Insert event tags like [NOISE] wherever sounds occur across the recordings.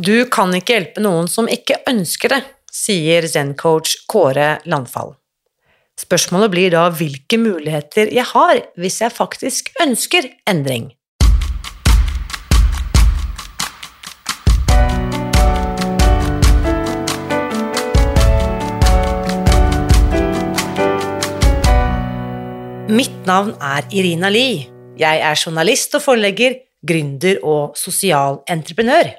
Du kan ikke hjelpe noen som ikke ønsker det, sier zen-coach Kåre Landfall. Spørsmålet blir da hvilke muligheter jeg har hvis jeg faktisk ønsker endring. Mitt navn er Irina Lie. Jeg er journalist og forlegger, gründer og sosial entreprenør.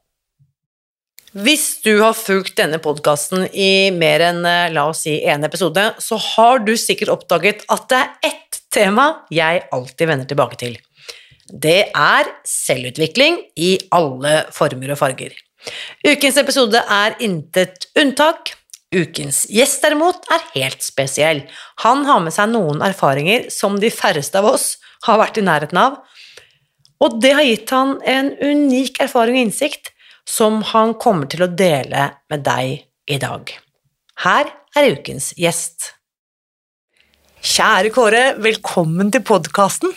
Hvis du har fulgt denne podkasten i mer enn la oss si én episode, så har du sikkert oppdaget at det er ett tema jeg alltid vender tilbake til. Det er selvutvikling i alle former og farger. Ukens episode er intet unntak. Ukens gjest derimot er helt spesiell. Han har med seg noen erfaringer som de færreste av oss har vært i nærheten av, og det har gitt han en unik erfaring og innsikt som han kommer til å dele med deg i dag. Her er ukens gjest. Kjære Kåre, velkommen til podkasten.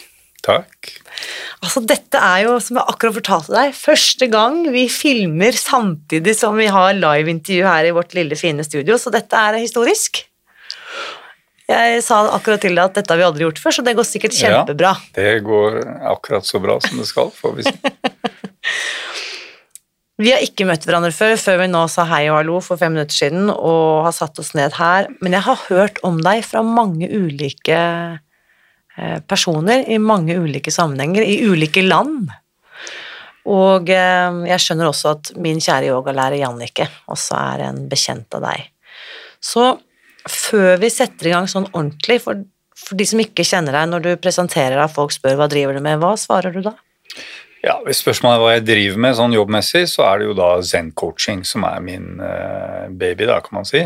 Takk. Altså, dette er jo, som jeg akkurat fortalte deg, første gang vi filmer samtidig som vi har liveintervju her i vårt lille, fine studio, så dette er historisk. Jeg sa akkurat til deg at dette har vi aldri gjort før, så det går sikkert kjempebra. Ja, det går akkurat så bra som det skal, får vi si. [LAUGHS] Vi har ikke møtt hverandre før, før vi nå sa hei og hallo for fem minutter siden og har satt oss ned her, men jeg har hørt om deg fra mange ulike eh, personer i mange ulike sammenhenger, i ulike land. Og eh, jeg skjønner også at min kjære yogalærer Jannicke også er en bekjent av deg. Så før vi setter i gang sånn ordentlig, for, for de som ikke kjenner deg, når du presenterer deg, folk spør hva driver du med, hva svarer du da? Ja, Hvis spørsmålet er hva jeg driver med sånn jobbmessig, så er det jo da zen-coaching som er min uh, baby, da, kan man si.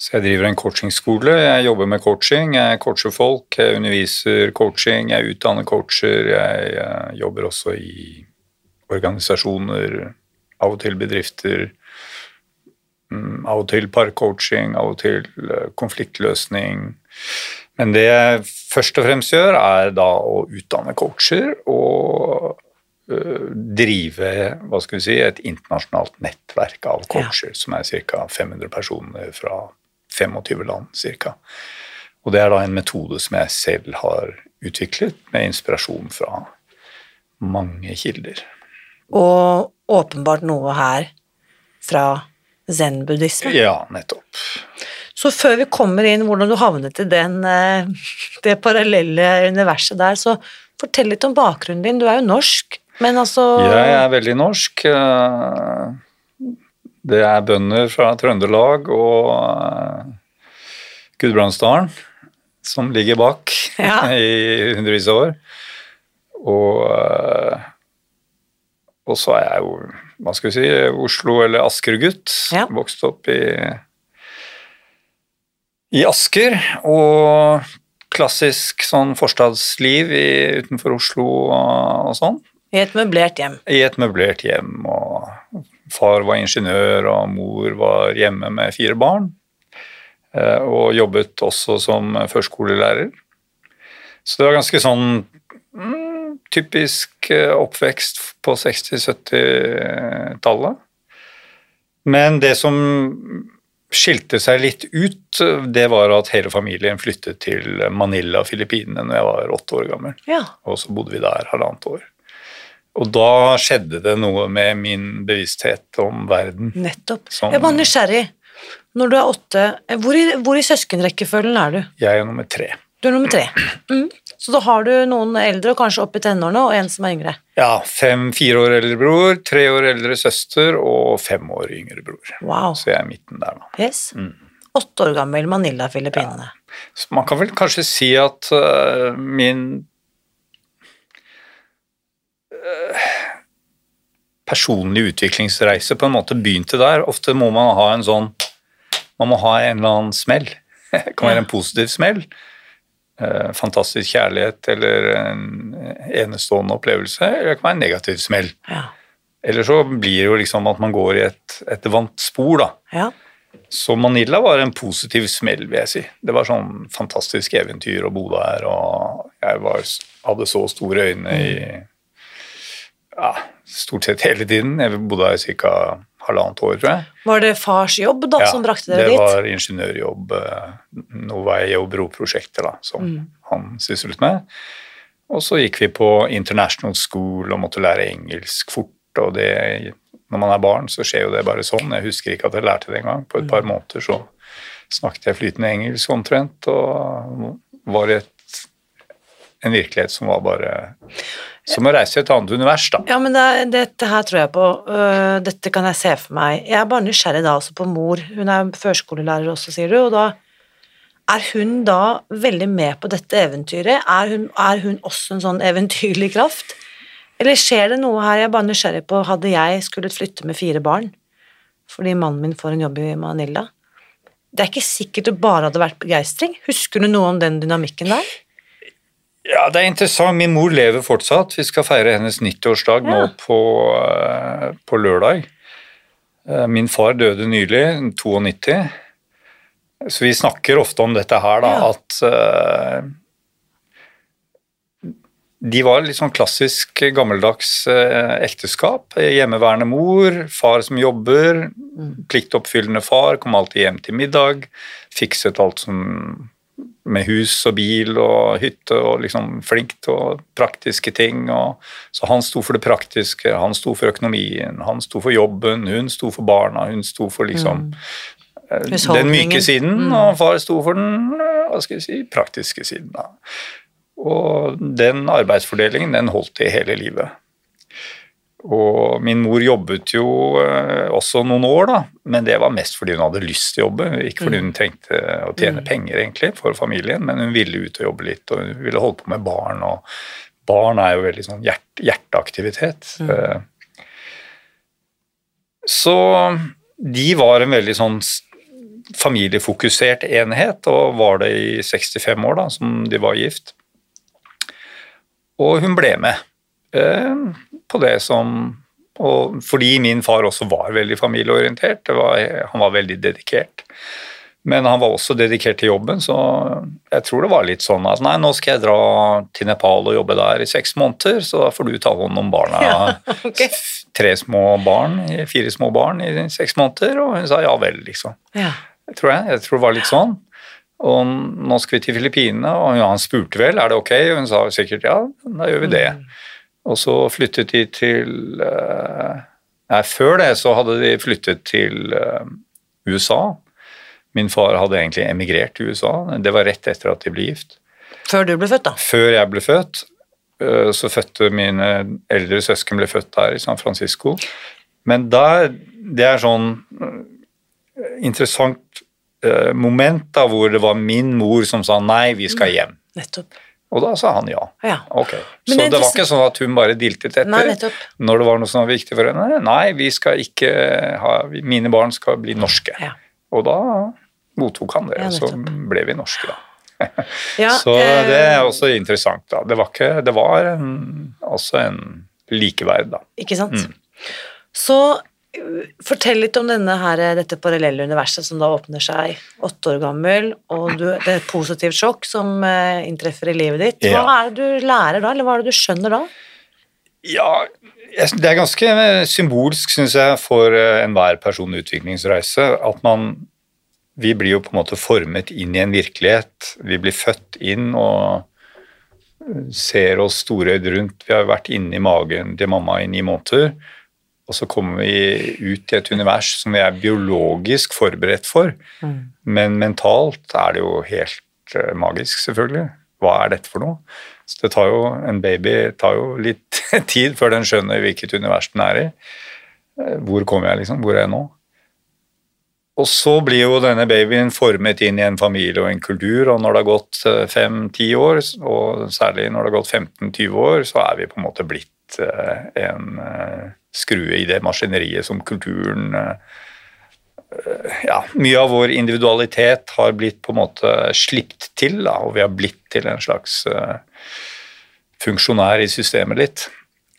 Så jeg driver en coachingskole, jeg jobber med coaching, jeg coacher folk, jeg underviser coaching, jeg utdanner coacher, jeg uh, jobber også i organisasjoner, av og til bedrifter, um, av og til parcoaching, av og til uh, konfliktløsning. Men det jeg først og fremst gjør, er da å utdanne coacher og Eh, drive hva skal vi si, et internasjonalt nettverk av coacher, ja. som er ca. 500 personer fra 25 land ca. Og det er da en metode som jeg selv har utviklet, med inspirasjon fra mange kilder. Og åpenbart noe her fra zen-buddhisme. Ja, nettopp. Så før vi kommer inn hvordan du havnet i den, eh, det parallelle universet der, så fortell litt om bakgrunnen din. Du er jo norsk. Men altså Jeg er veldig norsk. Eh, det er bønder fra Trøndelag og eh, Gudbrandsdalen som ligger bak [LAUGHS] ja. [LAUGHS] i hundrevis av år. Og, eh, og så er jeg jo, hva skal vi si, Oslo- eller Asker-gutt. Ja. Vokst opp i, i Asker. Og klassisk sånn forstadsliv i, utenfor Oslo og, og sånn. I et møblert hjem. I et møblert hjem. og Far var ingeniør, og mor var hjemme med fire barn. Eh, og jobbet også som førskolelærer. Så det var ganske sånn mm, typisk eh, oppvekst på 60-70-tallet. Men det som skilte seg litt ut, det var at hele familien flyttet til Manila, Filippinene, når jeg var åtte år gammel. Ja. Og så bodde vi der halvannet år. Og da skjedde det noe med min bevissthet om verden. Nettopp. Som, jeg bare nysgjerrig. Når du er åtte, hvor i, hvor i søskenrekkefølgen er du? Jeg er nummer tre. Du er nummer tre. [CLEARS THROAT] Mm. Så da har du noen eldre, og kanskje opp i tenårene, og en som er yngre. Ja, fem-fire år eldre bror, tre år eldre søster og fem år yngre bror. Wow. Så jeg er midten der, da. Yes. Åtte år gammel Manila, Filippinene. Så man kan vel kanskje si at uh, min personlige utviklingsreise på en måte begynte der. Ofte må man ha en sånn Man må ha en eller annen smell. [LAUGHS] Det kan være en positiv smell. Eh, fantastisk kjærlighet eller en enestående opplevelse. Eller det kan være en negativ smell. Ja. Eller så blir det jo liksom at man går i et, et vant spor, da. ja. Så Manila var en positiv smell, vil jeg si. Det var sånn fantastisk eventyr å bo der, og jeg var, hadde så store øyne i ja, stort sett hele tiden. Jeg bodde der ca. halvannet år, tror jeg. Var det fars jobb da, Ja, som brakte dere det dit? var ingeniørjobb, eh, noe vei- og broprosjektet da, som Mm. han syslet med. Og så gikk vi på international school og måtte lære engelsk fort, og det, når man er barn, så skjer jo det bare sånn. Jeg husker ikke at jeg lærte det engang. På et Mm. par måneder så snakket jeg flytende engelsk omtrent, og var i en virkelighet som var bare som å reise i et annet univers, da. Ja, men det, dette her tror jeg på. Øh, dette kan jeg se for meg. Jeg er bare nysgjerrig da også på mor. Hun er førskolelærer også, sier du, og da er hun da veldig med på dette eventyret? Er hun, er hun også en sånn eventyrlig kraft? Eller skjer det noe her jeg er bare nysgjerrig på, hadde jeg skulle flytte med fire barn fordi mannen min får en jobb i Manila? Det er ikke sikkert det bare hadde vært begeistring. Husker du noe om den dynamikken der? Ja, det er interessant. Min mor lever fortsatt. Vi skal feire hennes 90-årsdag nå Ja. på, eh, på lørdag. Eh, Min far døde nylig, 92. Så vi snakker ofte om dette her, da, Ja. at eh, de var litt sånn klassisk gammeldags ekteskap. Hjemmeværende mor, far som jobber, pliktoppfyllende far, kom alltid hjem til middag, fikset alt som med hus og bil og hytte og liksom flink til praktiske ting. Og, så han sto for det praktiske, han sto for økonomien, han sto for jobben, hun sto for barna, hun sto for liksom mm. den myke siden, og far sto for den eh, hva skal jeg si, praktiske siden. Da. Og den arbeidsfordelingen den holdt i hele livet. Og min mor jobbet jo eh, også noen år, da, men det var mest fordi hun hadde lyst til å jobbe. Ikke fordi hun trengte å tjene penger egentlig for familien, men hun ville ut og jobbe litt, og hun ville holde på med barn. og Barn er jo veldig sånn hjert, hjerteaktivitet. Mm. Så de var en veldig sånn familiefokusert enhet, og var det i 65 år da, som de var gift. Og hun ble med eh, på det som og Fordi min far også var veldig familieorientert, det var, han var veldig dedikert. Men han var også dedikert til jobben, så jeg tror det var litt sånn at nei, nå skal jeg dra til Nepal og jobbe der i seks måneder, så da får du ta hånd om barna. [LAUGHS] Ja, okay. Tre små barn, fire små barn i seks måneder, og hun sa ja vel, liksom. Ja. Jeg tror jeg. Jeg tror det var litt sånn. Og nå skal vi til Filippinene, og han spurte vel er det ok, og hun sa sikkert ja, da gjør vi det. Og så flyttet de til eh, Nei, før det så hadde de flyttet til eh, USA. Min far hadde egentlig emigrert til USA. Det var rett etter at de ble gift. Før du ble født, da. Før jeg ble født, eh, så fødte mine eldre søsken ble født der i San Francisco. Men der, det er sånn interessant moment da, hvor det var min mor som sa nei, vi skal hjem. Nettopp. Og da sa han ja. Ja. Okay. Så det det var ikke sånn at hun bare diltet etter Nei, når det var noe som var viktig for henne. Nei, vi skal ikke ha, mine barn skal bli norske. Ja. Og da mottok han det, Ja, og så ble vi norske, da. [LAUGHS] Ja, Så eh, det er også interessant, da. Det var, ikke, det var en, også en likeverd, da. Ikke sant? Mm. Så fortell litt om denne her, eh, dette parallelle universet som da åpner seg, åtte år gammel, og du, det er et positivt sjokk som eh, inntreffer i livet ditt. Hva Ja. er det du lærer da, eller hva er det du skjønner da? Ja, det er ganske symbolsk, syns jeg, for eh, enhver person utviklingsreise at man Vi blir jo på en måte formet inn i en virkelighet. Vi blir født inn og eh, ser oss storøyd rundt. Vi har vært inne i magen til mamma i ni måneder. Og så kommer vi ut i et univers som vi er biologisk forberedt for. Men mentalt er det jo helt eh, magisk, selvfølgelig. Hva er dette for noe? Så det tar jo, En baby tar jo litt [LAUGHS] tid før den skjønner hvilket univers den er i. Eh, hvor kommer jeg, liksom? Hvor er jeg nå? Og så blir jo denne babyen formet inn i en familie og en kultur, og når det har gått eh, fem-ti år, og særlig når det har gått 15-20 år, så er vi på en måte blitt en skrue i det maskineriet som kulturen ja, mye av vår individualitet har blitt på en måte slipt til, da, og vi har blitt til en slags uh, funksjonær i systemet litt.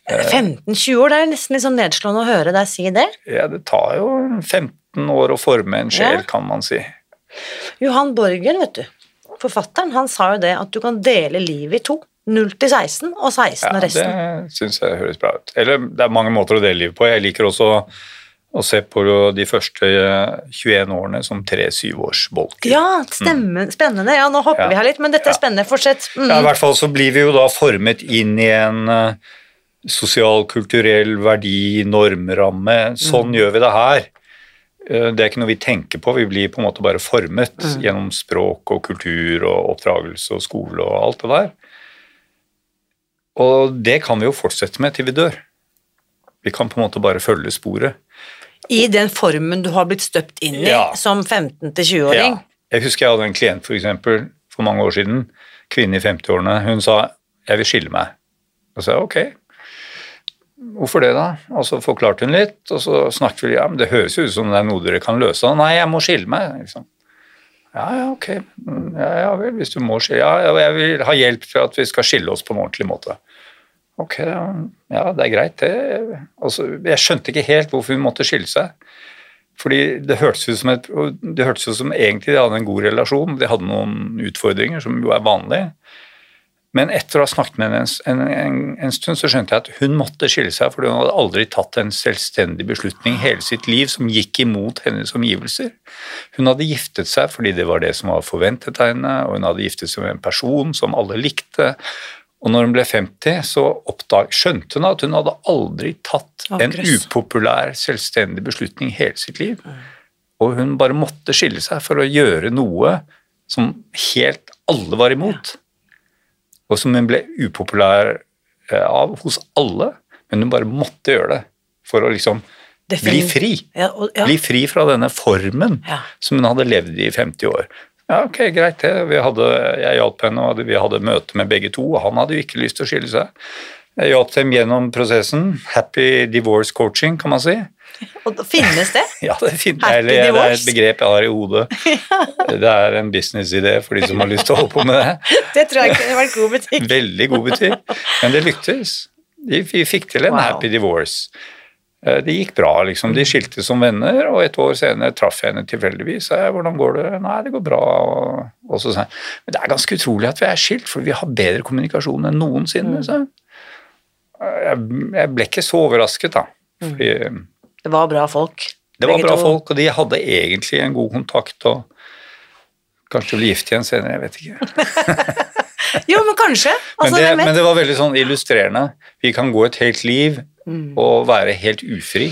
15-20 år, det er nesten litt sånn nedslående å høre deg si det. Ja, det tar jo 15 år å forme en sjel, ja. kan man si. Johan Borgen, vet du, forfatteren, han sa jo det at du kan dele livet i to. 0 til 16 og 16 ja, og resten. Det syns jeg høres bra ut. Eller det er mange måter å dele livet på. Jeg liker også å se på de første 21 eh, årene som tre syvårsbolker. Ja, mm. spennende. Ja, nå hopper ja. vi her litt, men dette er spennende. Fortsett. Mm. Ja, I hvert fall så blir vi jo da formet inn i en uh, sosial, kulturell verdi, normramme. Sånn mm. gjør vi det her. Uh, det er ikke noe vi tenker på, vi blir på en måte bare formet mm. gjennom språk og kultur og oppdragelse og skole og alt det der. Og det kan vi jo fortsette med til vi dør. Vi kan på en måte bare følge sporet. I den formen du har blitt støpt inn i ja. som 15-20-åring? Ja. Jeg husker jeg hadde en klient for, eksempel, for mange år siden, kvinne i 50-årene. Hun sa 'jeg vil skille meg'. Og så sa jeg ok. Hvorfor det, da? Og så forklarte hun litt, og så snakket vi ja, men det høres jo ut som det er noe dere kan løse. Nei, jeg må skille meg. Liksom. Ja, ja, ok. Ja, ja vel, hvis du må skille Ja, jeg vil ha hjelp til at vi skal skille oss på en ordentlig måte. Ok, ja, det er greit, det. Altså, jeg skjønte ikke helt hvorfor hun måtte skille seg. Fordi det hørtes ut som, et, det hørtes ut som egentlig de hadde en god relasjon, de hadde noen utfordringer, som jo er vanlig. Men etter å ha snakket med henne en, en, en, stund, så skjønte jeg at hun måtte skille seg, fordi hun hadde aldri tatt en selvstendig beslutning hele sitt liv som gikk imot hennes omgivelser. Hun hadde giftet seg fordi det var det som var forventet av henne, og hun hadde giftet seg med en person som alle likte, og når hun ble 50, så oppdag, skjønte hun at hun hadde aldri tatt en upopulær, selvstendig beslutning hele sitt liv. Og hun bare måtte skille seg for å gjøre noe som helt alle var imot. Og som hun ble upopulær eh, av hos alle, men hun bare måtte gjøre det for å liksom bli fri. Ja, og, ja. Bli fri fra denne formen som hun hadde levd i i 50 år. Ja, ok, greit det. Hadde, jeg hjalp henne, og vi hadde møte med begge to. og Han hadde jo ikke lyst til å skille seg. Jeg hjalp dem gjennom prosessen. Happy divorce coaching, kan man si. [LAUGHS] Og finnes det? ja, det, finnes, eller, det er et begrep jeg har i hodet. [LAUGHS] Det er en businessidé for de som har lyst til å holde på med det. [LAUGHS] det tror jeg kunne vært god butikk. Veldig god butikk. Men det lyktes. Vi fikk til en wow. happy divorce. Eh, det gikk bra, liksom. De skilte som venner, og et år senere traff jeg henne tilfeldigvis. Jeg 'hvordan går det?' 'Nei, det går bra'. Og, så sa jeg men det er ganske utrolig at vi er skilt, for vi har bedre kommunikasjon enn noensinne. Så jeg, jeg ble ikke så overrasket, da. Mm. Fordi, det var bra folk? Det var bra folk, og de hadde egentlig en god kontakt. og Kanskje bli gift igjen senere, jeg vet ikke. [LAUGHS] jo, men kanskje. Altså, men, det, men, det, var veldig sånn illustrerende. Vi kan gå et helt liv mm. og være helt ufri.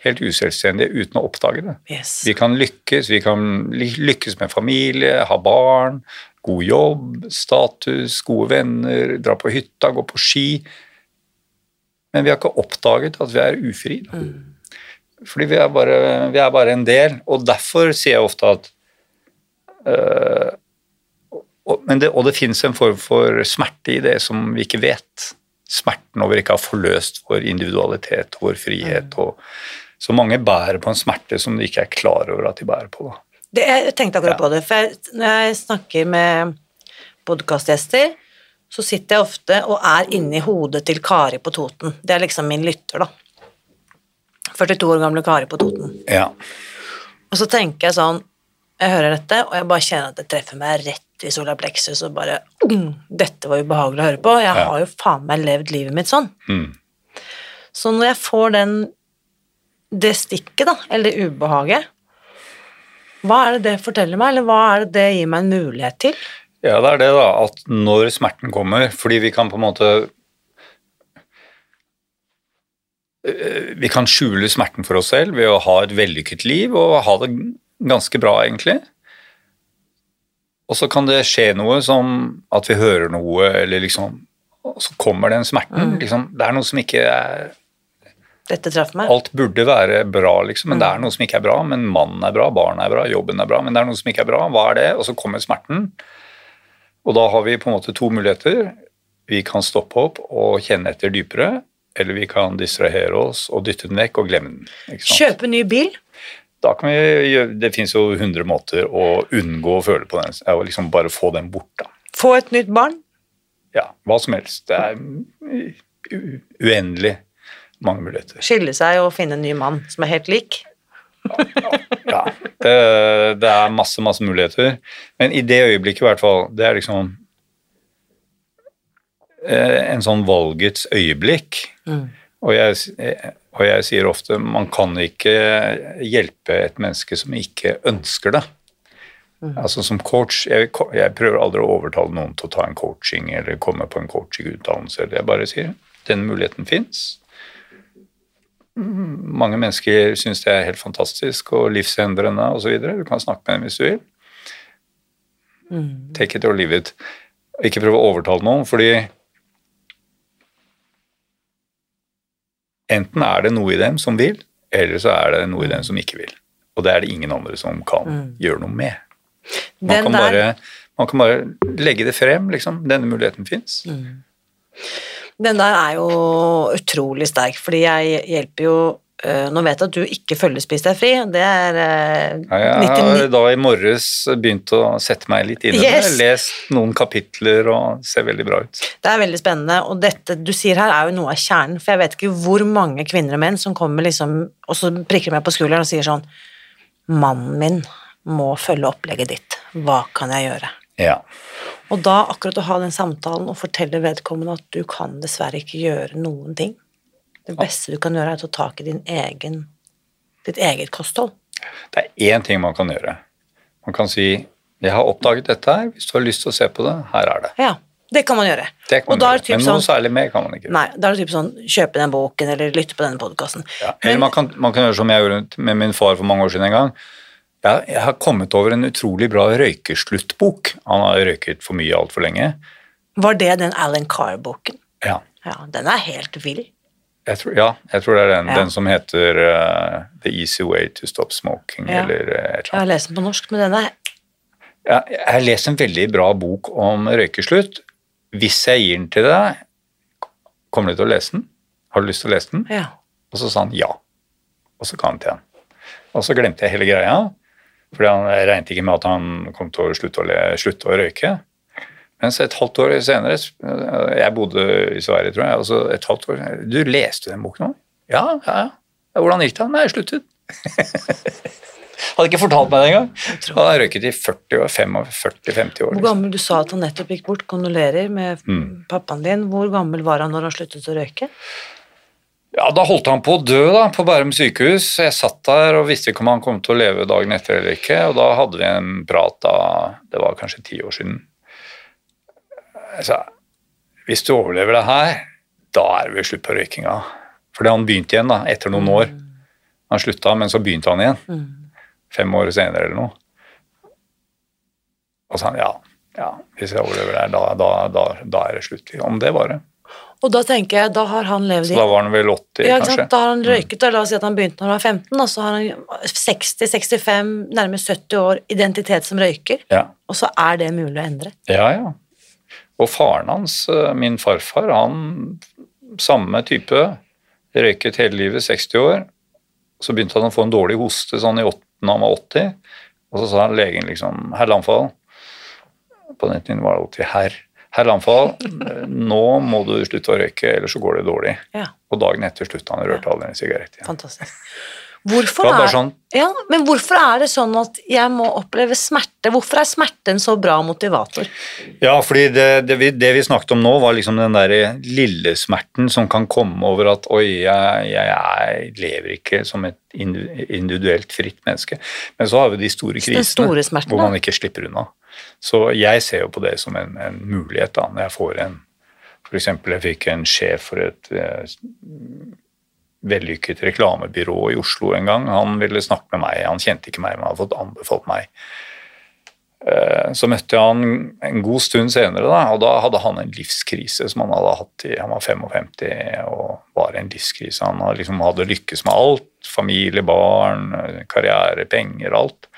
Helt uselvstendige uten å oppdage det. Yes. Vi kan lykkes, vi kan lykkes med familie, ha barn, god jobb, status, gode venner, dra på hytta, gå på ski. Men vi har ikke oppdaget at vi er ufri. Mm. Fordi vi er, bare, vi er, bare, en del. Og derfor sier jeg ofte at øh, det, og det finnes en form for smerte i det som vi ikke vet smerten over ikke å ha forløst vår individualitet vår frihet. Mm. Og så mange bærer på en smerte som de ikke er klar over at de bærer på. Det, jeg tenkte akkurat ja. på det, for jeg, når jeg snakker med podkastgjester, så sitter jeg ofte og er inni hodet til Kari på Toten. Det er liksom min lytter, da. 42 år gamle Kari på Toten. Ja. Og så tenker jeg sånn Jeg hører dette, og jeg bare kjenner at det treffer meg rett i sola plexus og bare mm, Dette var ubehagelig å høre på. Jeg har jo faen meg levd livet mitt sånn. Mm. Så når jeg får den det stikket, da, eller det ubehaget, hva er det det forteller meg, eller hva er det det gir meg en mulighet til? Ja, det er det, da, at når smerten kommer, fordi vi kan på en måte eh, Vi kan skjule smerten for oss selv ved å ha et vellykket liv og ha det ganske bra, egentlig. Og så kan det skje noe som at vi hører noe, eller liksom Og så kommer den smerten. Liksom, det er noe som ikke er Dette traff meg. Alt burde være bra, liksom, men det er noe som ikke er bra. Men mannen er bra, barna er bra, jobben er bra, men det er noe som ikke er bra. Hva er det? Og så kommer smerten. Og da har vi på en måte to muligheter. Vi kan stoppe opp og kjenne etter dypere, eller vi kan distrahere oss og dytte den vekk og glemme den. Kjøpe ny bil. Da kan vi gjøre, Det fins jo 100 måter å unngå å føle på den. Ja, og liksom bare få den bort, da. Få et nytt barn. Ja, hva som helst. Det er uendelig mange muligheter. Skille seg og finne en ny mann som er helt lik. Ja, det, det er masse, masse muligheter. Men i det øyeblikket, i hvert fall, det er liksom eh, en sånn valgets øyeblikk. Og, jeg, eh, og jeg sier ofte man kan ikke hjelpe et menneske som ikke ønsker det. Altså Som coach jeg, jeg prøver aldri å overtale noen til å ta en coaching eller komme på en coachingutdannelse. Jeg bare sier den muligheten fins. Mange mennesker syns det er helt fantastisk og livsendrende osv. Du kan snakke med dem hvis du vil. Take it or leave it. Ikke prøve å overtale noen, fordi enten er det noe i dem som vil, eller så er det noe i dem som ikke vil. Og det er det ingen andre som kan gjøre noe med. Man kan, bare, man kan bare legge det frem, liksom. Denne muligheten fins. Den der er jo utrolig sterk, fordi jeg hjelper jo Nå vet jeg at du ikke følger Spis deg fri, det er øh, Ja, jeg 99 har da i morges begynt å sette meg litt inn i Yes. det. Lest noen kapitler og ser veldig bra ut. Det er veldig spennende, og dette du sier her er jo noe av kjernen, for jeg vet ikke hvor mange kvinner og menn som kommer liksom, og så prikker meg på skulderen og sier sånn Mannen min må følge opplegget ditt, hva kan jeg gjøre? Ja. Og da akkurat å ha den samtalen og fortelle vedkommende at du kan dessverre ikke gjøre noen ting. Det beste du kan gjøre, er å ta tak i din egen, ditt eget kosthold. Det er én ting man kan gjøre. Man kan si 'Jeg har oppdaget dette her. Hvis du har lyst til å se på det, her er det'. Ja, det kan man gjøre. Det kan man er gjøre. typ Men noe sånn særlig mer kan man ikke. Nei, da er det typ sånn kjøpe den boken eller lytte på denne podkasten. Ja. Eller man kan, man kan gjøre som jeg gjorde med min far for mange år siden en gang. Jeg, jeg har kommet over en utrolig bra røykesluttbok. Han har røyket for mye altfor lenge. Var det den Alan Carr-boken? Ja. Ja, den er helt vill. Jeg tror, ja, jeg tror det er den, Ja. den som heter uh, The Easy Way to Stop Smoking, Ja. eller uh, et eller annet. Jeg har lest den på norsk, men den er Ja, jeg har lest en veldig bra bok om røykeslutt. Hvis jeg gir den til deg, kommer du til å lese den? Har du lyst til å lese den? Ja. Og så sa han ja. Og så ga han til han. Og så glemte jeg hele greia, for jeg regnet ikke med at han kom til å slutte å, slutte å røyke. Mens et halvt år senere Jeg bodde i Sverige, tror jeg. altså et halvt år senere, Du leste den boken òg? Ja, ja, ja. Hvordan gikk det? Nei, jeg sluttet. [LAUGHS] Hadde ikke fortalt meg det engang. Han har røyket i 40 år, 45-50 år. Hvor gammel Du sa at han nettopp gikk bort. Kondolerer med Mm. pappaen din. Hvor gammel var han når han sluttet å røyke? Ja, Da holdt han på å dø da, på Bærum sykehus. Jeg satt der og visste ikke om han kom til å leve dagen etter eller ikke. Og da hadde vi en prat da, det var kanskje ti år siden. Sa hvis du overlever det her, da er det slutt på røykinga. Fordi han begynte igjen da, etter noen år. Han slutta, men så begynte han igjen. Fem år senere eller noe. Og så han ja, ja, hvis jeg overlever det her, da, da, da, da er det slutt. Om det bare. Og da tenker jeg, da har han levd Så i da var han vel 80, ja, kanskje. Da har han røyket, da. la oss si at han begynte når han var 15, og så har han 60-65, nærmest 70 år identitet som røyker, Ja. og så er det mulig å endre. Ja, ja. Og faren hans, eh, min farfar, han samme type, røyket hele livet, 60 år. Så begynte han å få en dårlig hoste sånn i 8, når han var 80, og så sa han legen liksom Herr Landfall På den tiden var det alltid herr. Herr Landfall, nå må du slutte å røyke, ellers så går det dårlig. Ja, Og dagen etter slutta han å røre aldri en sigarett igjen. fantastisk. Hvorfor er, sånn ja, men hvorfor er det sånn at jeg må oppleve smerte? Hvorfor er smerten så bra motivator? Ja, fordi det, det, vi, det vi snakket om nå, var liksom den der lille smerten som kan komme over at oi, jeg, jeg, jeg lever ikke som et individuelt fritt menneske. Men så har vi de store krisene store hvor man ikke slipper unna. Så jeg ser jo på det som en, en mulighet da, når jeg får en eksempel, jeg fikk en sjef for et eh, vellykket reklamebyrå i Oslo en gang. Han ville snakke med meg, han kjente ikke meg, men hadde fått anbefalt meg. Eh, Så møtte jeg han en god stund senere, da, og da hadde han en livskrise som han hadde hatt i Han var 55 og var i en livskrise. Han hadde liksom hadde lykkes med alt. Familie, barn, karriere, penger, alt.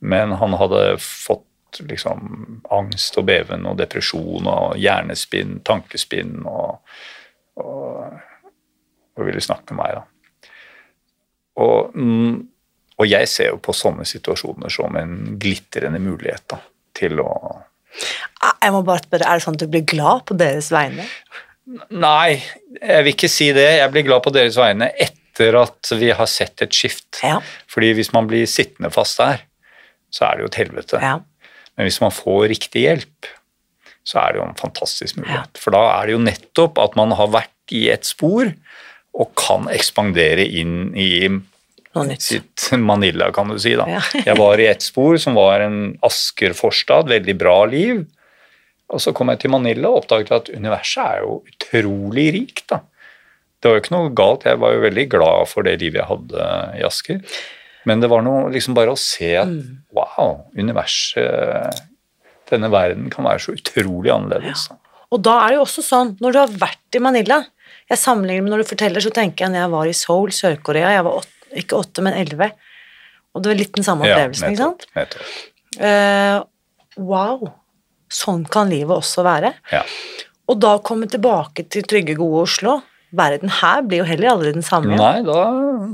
Men han hadde fått liksom angst og beven og depresjon og hjernespinn, tankespinn og, og, og ville snakke med meg, da. Og, mm, og jeg ser jo på sånne situasjoner som en glitrende mulighet da, til å Ah, Jeg må bare spørre, Er det sånn at du blir glad på deres vegne? Nei, jeg vil ikke si det. Jeg blir glad på deres vegne etter at vi har sett et skift. Ja. Fordi hvis man blir sittende fast der, så er det jo et helvete. ja. Men hvis man får riktig hjelp, så er det jo en fantastisk mulighet. For da er det jo nettopp at man har vært i et spor og kan ekspandere inn i sitt Manila, kan du si. da. Ja. [LAUGHS] jeg var i et spor som var en Asker forstad, veldig bra liv. Og så kom jeg til Manila og oppdaget at universet er jo utrolig rikt. da. Det var jo ikke noe galt, jeg var jo veldig glad for det livet jeg hadde i Asker. Men det var noe liksom bare å se at wow, universet Denne verden kan være så utrolig annerledes. Ja. Og da er det jo også sånn, når du har vært i Manila Jeg sammenligner med når du forteller, så tenker jeg når jeg var i Seoul, Sør-Korea Jeg var åtte, ikke åtte, men elleve. Og det var litt den samme opplevelsen, ikke sant? nettopp. Eh, wow. Sånn kan livet også være. Ja. Og da komme tilbake til trygge, gode Oslo. Verden her blir jo heller aldri den samme. Nei, da,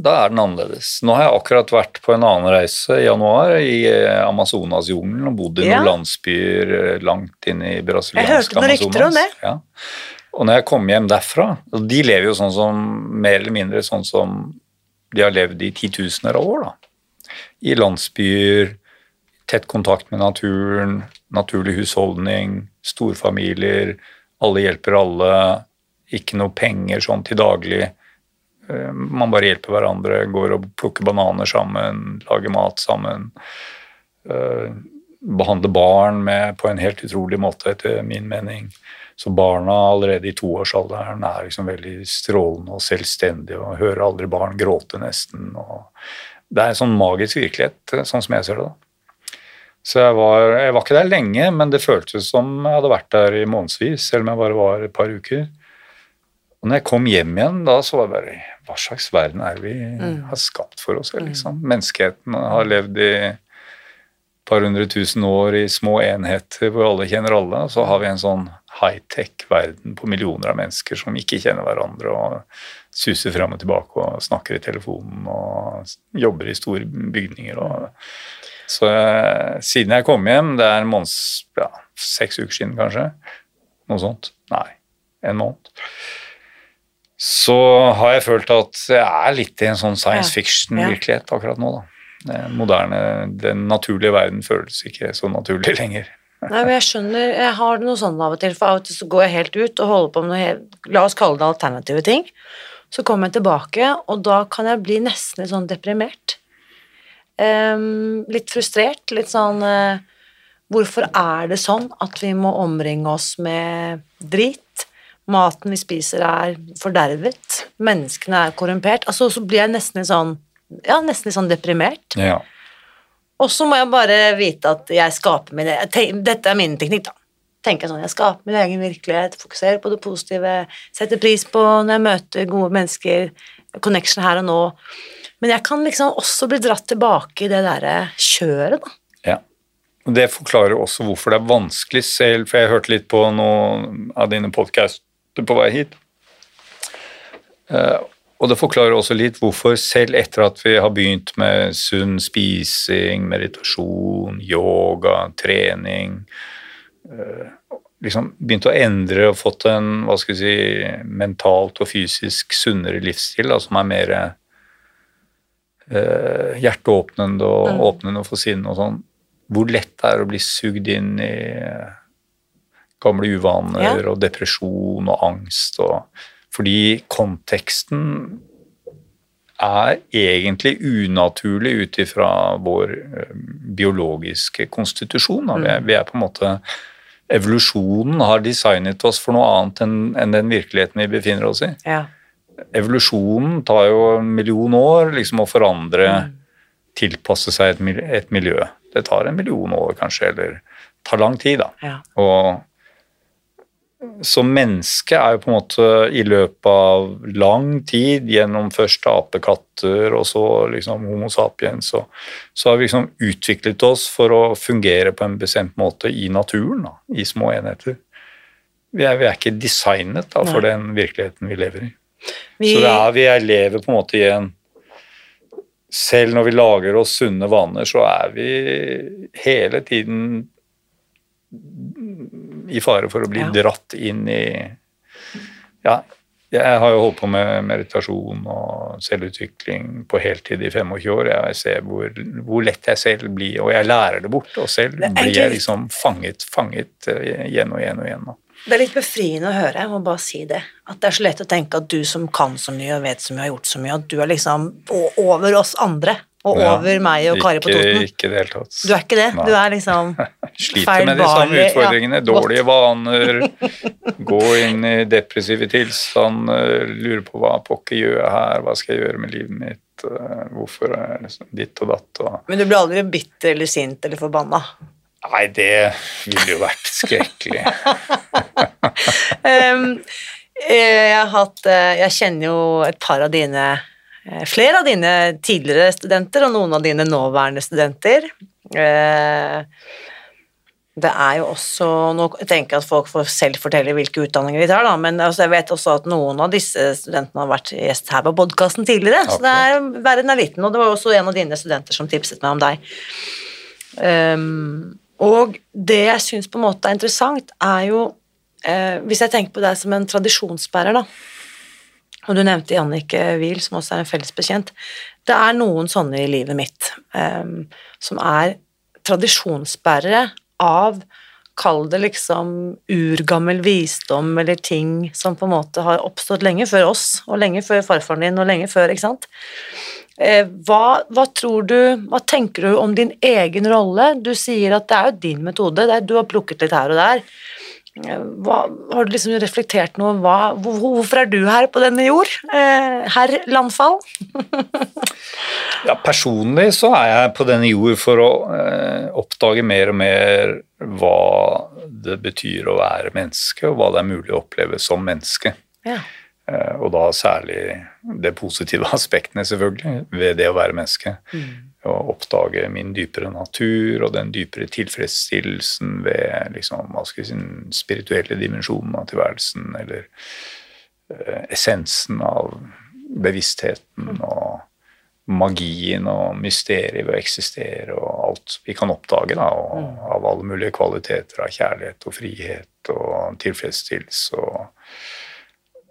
da er den annerledes. Nå har jeg akkurat vært på en annen reise i januar i eh, Amazonasjungelen og bodd i Ja. noen landsbyer eh, langt inn i brasiliansk Amazonas. Jeg hørte noen rykter om det. Ja. Og når jeg kom hjem derfra og De lever jo sånn som mer eller mindre sånn som de har levd i titusener av år. da. I landsbyer, tett kontakt med naturen, naturlig husholdning, storfamilier, alle hjelper alle, ikke noe penger sånn til daglig. Eh, Man bare hjelper hverandre, går og plukker bananer sammen, lager mat sammen. eh, Behandler barn med, på en helt utrolig måte, etter min mening. Så barna allerede i toårsalderen er liksom veldig strålende og selvstendige og hører aldri barn gråte, nesten. Det er en sånn magisk virkelighet, eh, sånn som jeg ser det. da. Så jeg var, jeg var ikke der lenge, men det føltes som jeg hadde vært der i månedsvis, selv om jeg bare var et par uker. Og når jeg kom hjem igjen, da så var det bare Hva slags verden er vi har skapt for oss? Liksom? Menneskeheten har levd i et par hundre tusen år i små enheter hvor alle kjenner alle. Og så har vi en sånn high-tech verden på millioner av mennesker som ikke kjenner hverandre og suser fram og tilbake og snakker i telefonen og jobber i store bygninger. Og så eh, siden jeg kom hjem, det er en måned, ja, seks uker siden kanskje, noe sånt, nei, en måned, så har jeg følt at jeg er litt i en sånn science fiction-virkelighet akkurat nå. da. Den moderne, den naturlige verden føles ikke så naturlig [LAUGHS] lenger. Nei, men jeg skjønner, jeg har noe sånn av og til, for av og til så går jeg helt ut og holder på med noe la oss kalle det alternative ting. Så kommer jeg tilbake, og da kan jeg bli nesten litt sånn deprimert. Um, litt frustrert, litt sånn uh, Hvorfor er det sånn at vi må omringe oss med drit? Maten vi spiser er fordervet, menneskene er korrumpert. Altså, så blir jeg nesten litt sånn ja, nesten litt sånn deprimert. Ja. Og så må jeg bare vite at jeg skaper min Dette er min teknikk, da. Tenker sånn, Jeg skaper min egen virkelighet, fokuserer på det positive, setter pris på når jeg møter gode mennesker, connection her og nå. Men jeg kan liksom også bli dratt tilbake i det derre kjøret, da. Ja. Og Det forklarer også hvorfor det er vanskelig selv, for jeg hørte litt på noen av dine podkaster på vei hit. Eh, og det forklarer også litt hvorfor selv etter at vi har begynt med sunn spising, meditasjon, yoga, trening eh, liksom Begynt å endre og fått en hva skal vi si, mentalt og fysisk sunnere livsstil, da, som er mer eh, hjerteåpnende og åpnende for sinnet og sånn. Hvor lett det er å bli sugd inn i gamle uvaner Ja. og depresjon og angst og Fordi konteksten er egentlig unaturlig ut ifra vår eh, biologiske konstitusjon. Vi, er, vi på en måte Evolusjonen har designet oss for noe annet enn, den virkeligheten vi befinner oss i Ja. evolusjonen tar jo en million år liksom å forandre tilpasse seg et, et miljø. Det tar en million år kanskje, eller tar lang tid, da. Ja. Og så mennesket er jo på en måte i løpet av lang tid, gjennom først apekatter og så liksom Homo sapiens, og så har vi liksom utviklet oss for å fungere på en bestemt måte i naturen, da, i små enheter. Vi er, vi er ikke designet da, for Nei. den virkeligheten vi lever i. Vi, Så er, vi er, lever på en måte i en Selv når vi lager oss sunne vaner, så er vi hele tiden i fare for å bli Ja. dratt inn i Ja, jeg har jo holdt på med meditasjon og selvutvikling på heltid i 25 år. Jeg ser hvor, hvor lett jeg selv blir, og jeg lærer det bort. Og selv blir jeg liksom fanget, fanget eh, igjen og igjen og igjen. det er litt befriende å høre, jeg må bare si det. At det er så lett å tenke at du som kan så mye og vet så mye og har gjort så mye, at du er liksom over oss andre. Og Ja, over meg og Kari på Toten. ikke i det hele tatt. Du er ikke det. Nei. Du er liksom [LAUGHS] Sliter med de samme utfordringene. ja, Dårlige vaner, gå inn i depressive tilstander, lure på hva pokker gjør jeg her, hva skal jeg gjøre med livet mitt, eh, hvorfor er det liksom ditt og datt og Men du blir aldri bitter eller sint eller forbanna. Nei, det ville jo vært skrekkelig. [LAUGHS] Eh, jeg, har hatt, eh, jeg kjenner jo et par av dine Flere av dine tidligere studenter og noen av dine nåværende studenter. Eh, Det er jo også Nå tenker jeg at folk får selv fortelle hvilke utdanninger de tar, da, men altså jeg vet også at noen av disse studentene har vært gjest her på podkasten tidligere, så det er, verden er liten, og det var også en av dine studenter som tipset meg om deg. Ehm, og det jeg syns på en måte er interessant, er jo eh, Hvis jeg tenker på deg som en tradisjonsbærer, da, og du nevnte Jannicke Wiel, som også er en fellesbekjent, det er noen sånne i livet mitt um, som er tradisjonsbærere av Kall det liksom urgammel visdom eller ting som på en måte har oppstått lenge før oss, og lenge før farfaren din, og lenge før, ikke sant? Eh, Hva, hva tror du, hva tenker du om din egen rolle? Du sier at det er jo din metode, er, du har plukket litt her og der. Hva, har du liksom reflektert noe? Hva, hvor, hvorfor er du her på denne jord? Eh, herr Landfall? Ja, personlig så er jeg på denne jord for å eh, oppdage mer og mer hva det betyr å være menneske, og hva det er mulig å oppleve som menneske. Ja. Eh, og da særlig det positive [LAUGHS] aspektene, selvfølgelig, ved det å være menneske. Å oppdage min dypere natur og den dypere tilfredsstillelsen ved liksom, hva skal jeg si, den spirituelle dimensjonen av tilværelsen, eller eh, essensen av bevisstheten og magien og mysteriet ved å eksistere og alt vi kan oppdage da, og, av alle mulige kvaliteter av kjærlighet og frihet og tilfredsstillelse. Og,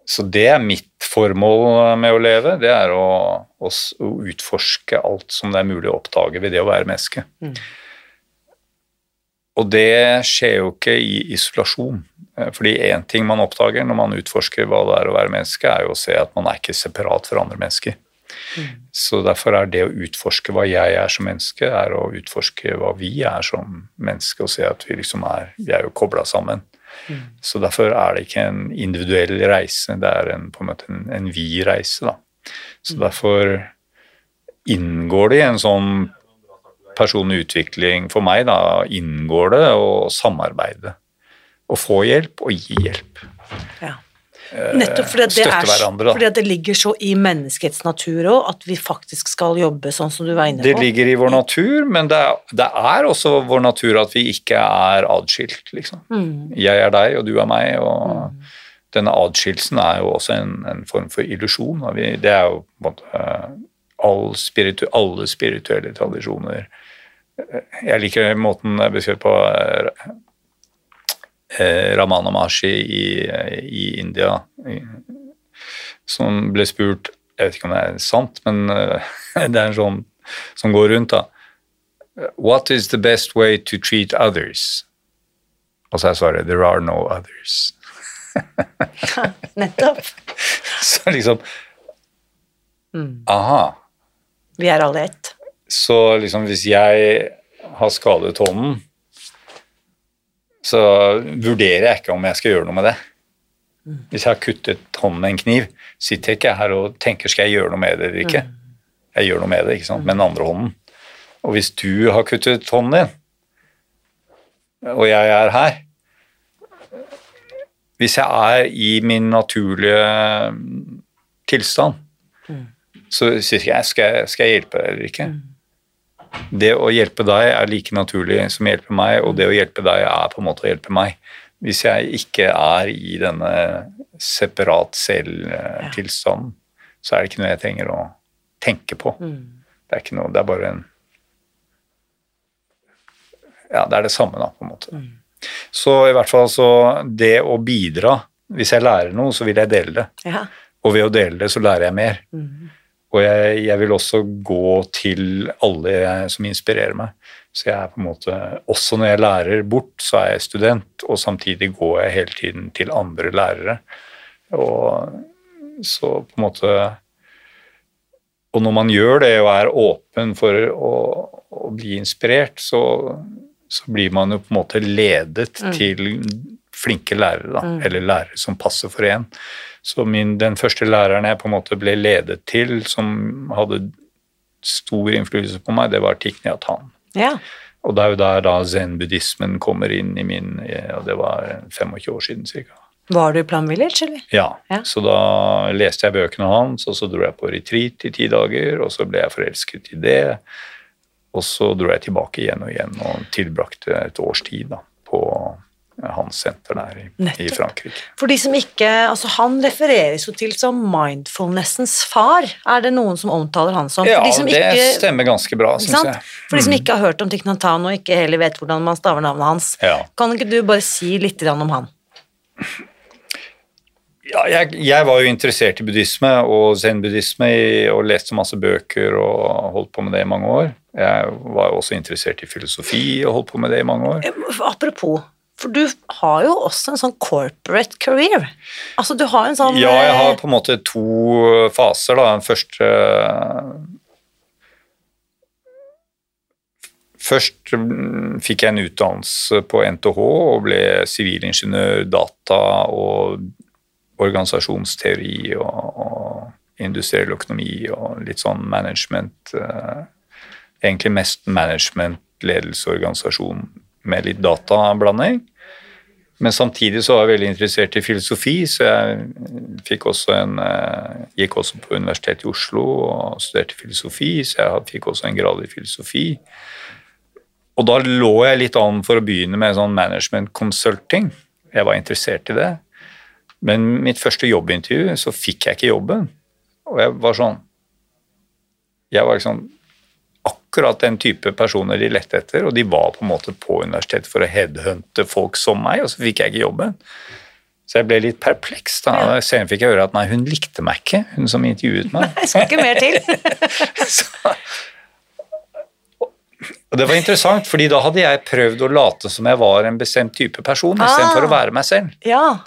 så det er mitt formål med å leve, det er å, å, å utforske alt som det er mulig å oppdage ved det å være menneske. Og det skjer jo ikke i isolasjon. Eh, Fordi én ting man oppdager når man utforsker hva det er å være menneske, er jo å se at man er ikke separat fra andre mennesker. Så derfor er det å utforske hva jeg er som menneske, er å utforske hva vi er som menneske, og se at vi liksom er Vi er jo kobla sammen. Så derfor er det ikke en individuell reise, det er en, på en måte en, en vi-reise, da. Så derfor inngår det i en sånn personlig utvikling for meg, da, inngår det å samarbeide. Å få hjelp og gi hjelp. Ja. Nettopp fordi det, er, hverandre, fordi det ligger så i menneskets natur òg, at vi faktisk skal jobbe sånn som du var inne på. Det ligger i vår natur, men det er, det er også vår natur at vi ikke er adskilt, liksom. Mm. Jeg er deg, og du er meg, og denne adskillelsen er jo også en, en form for illusjon. Det er jo på en måte all spiritu, alle spirituelle tradisjoner. Jeg liker måten jeg beskrev på eh, eh, Ramana Mashi i, i India, som ble spurt Jeg vet ikke om det er sant, men eh, [LAUGHS] det er en sånn som går rundt, da. What is the best way to treat others? Og så er svaret There are no others. [LAUGHS] Nettopp. [LAUGHS] Så liksom Mm. Aha. Vi er alle ett. Så liksom hvis jeg har skadet hånden, så vurderer jeg ikke om jeg skal gjøre noe med det. Hvis jeg har kuttet hånden med en kniv, sitter jeg ikke her og tenker skal jeg gjøre noe med det eller ikke. Jeg gjør noe med det, ikke sant, med den andre hånden. Og hvis du har kuttet hånden din, og jeg er her Hvis jeg er i min naturlige tilstand, så sier jeg skal, jeg skal jeg hjelpe deg eller ikke. Det å hjelpe deg er like naturlig som å hjelpe meg, og det å hjelpe deg er på en måte å hjelpe meg. Hvis jeg ikke er i denne separat selv-tilstanden, så er det ikke noe jeg trenger å tenke på. Det er ikke noe, det er bare en Ja, det er det samme, da, på en måte. Så i hvert fall så det å bidra Hvis jeg lærer noe, så vil jeg dele det. Ja. Og ved å dele det, så lærer jeg mer. Og jeg, jeg vil også gå til alle som inspirerer meg. Så jeg er på en måte Også når jeg lærer bort, så er jeg student, og samtidig går jeg hele tiden til andre lærere. Og så på en måte Og når man gjør det og er åpen for å, å bli inspirert, så, så blir man jo på en måte ledet til flinke lærere, da. Eller lærere som passer for en. Så min, den første læreren jeg på en måte ble ledet til, som hadde stor innflytelse på meg, det var Thich Nhat Hanh. ja. Og det er jo der da zen-buddhismen kommer inn i min ja, Det var 25 år siden ca. Var du i Plum Village, eller? Ja. Ja. Så da leste jeg bøkene hans, og så dro jeg på retreat i ti dager, og så ble jeg forelsket i det. Og så dro jeg tilbake igjen og igjen og tilbrakte et års tid da, på hans senter der i, i Frankrike. For de som ikke Altså, han refereres jo til som mindfulnessens far. Er det noen som omtaler han som? Ja, de som det ikke, stemmer ganske bra, syns jeg. Mm. For de som ikke har hørt om Thich og ikke heller vet hvordan man staver navnet hans, Ja. kan ikke du bare si litt om han? Ja, jeg, jeg var jo interessert i buddhisme og zen-buddhisme og leste masse bøker og holdt på med det i mange år. Jeg var også interessert i filosofi og holdt på med det i mange år. Apropos, for du har jo også en sånn corporate career. Altså, du har en sånn Ja, jeg har eh, på en måte to faser. da. Den første Først mm, fikk jeg en utdannelse på NTH og ble sivilingeniør, data og organisasjonsteori og, og industriell økonomi og litt sånn management. eh, Egentlig mest management, ledelse, organisasjon med litt datablanding. Men samtidig så var jeg veldig interessert i filosofi, så jeg også en, eh, gikk også på Universitetet i Oslo og studerte filosofi, så jeg fikk også en grad i filosofi. Og da lå jeg litt an for å begynne med sånn management consulting. Jeg var interessert i det. Men mitt første jobbintervju så fikk jeg ikke jobben. Og jeg var sånn Jeg var liksom akkurat den type personer de lette etter, og de var på en måte på universitetet for å headhunte folk som meg, og så fikk jeg ikke jobben. Så jeg ble litt perpleks. da. Ja. Senere fikk jeg høre at nei, hun likte meg ikke, hun som intervjuet meg. Nei, skal ikke mer til. [LAUGHS] Så, og det var interessant, fordi da hadde jeg prøvd å late som jeg var en bestemt type person, Ah. istedenfor å være meg selv. Ja.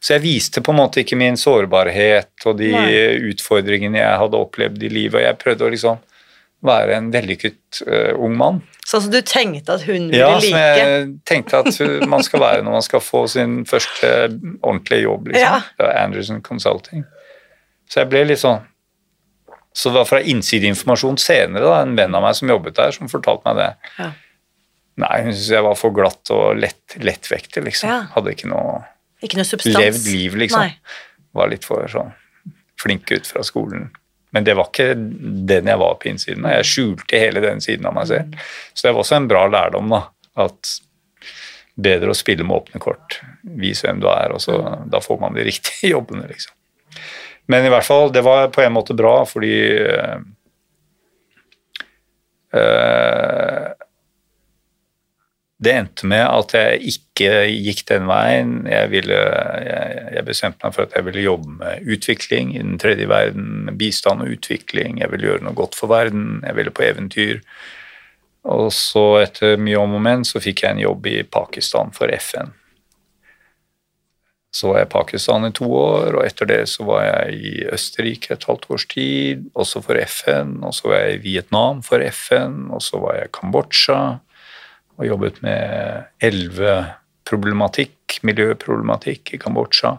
Så jeg viste på en måte ikke min sårbarhet og de Nei. utfordringene jeg hadde opplevd i livet, og jeg prøvde å liksom være en vellykket uh, ung mann. Sånn som du tenkte at hun ville Ja, som jeg tenkte at man skal være når man skal få sin første ordentlige jobb, liksom. Ja. Anderson Consulting. Så jeg ble litt sånn Så det var fra innsideinformasjon senere, da, en venn av meg som jobbet der, som fortalte meg det. Ja. Nei, hun syntes jeg var for glatt og lett, lettvektig, liksom. Ja. Hadde ikke noe Ikke noe substans. levd liv, liksom. Nei. Var litt for sånn flink ut fra skolen. Men det var ikke den jeg var på innsiden. av. Jeg skjulte hele den siden av meg selv. Så det var også en bra lærdom, da. At bedre å spille med åpne kort. Vis hvem du er, og så da får man de riktige [LAUGHS] jobbene, liksom. Men i hvert fall, det var på en måte bra, fordi øh, det endte med at jeg ikke gikk den veien. Jeg, ville, jeg, jeg bestemte meg for at jeg ville jobbe med utvikling i den tredje verden, med bistand og utvikling. Jeg ville gjøre noe godt for verden. Jeg ville på eventyr. Og så, etter mye om og men, så fikk jeg en jobb i Pakistan for FN. Så var jeg i Pakistan i to år, og etter det så var jeg i Østerrike et halvt års tid, også for FN. Og så var jeg i Vietnam for FN, og så var jeg i Kambodsja og jobbet med elveproblematikk, miljøproblematikk i Kambodsja.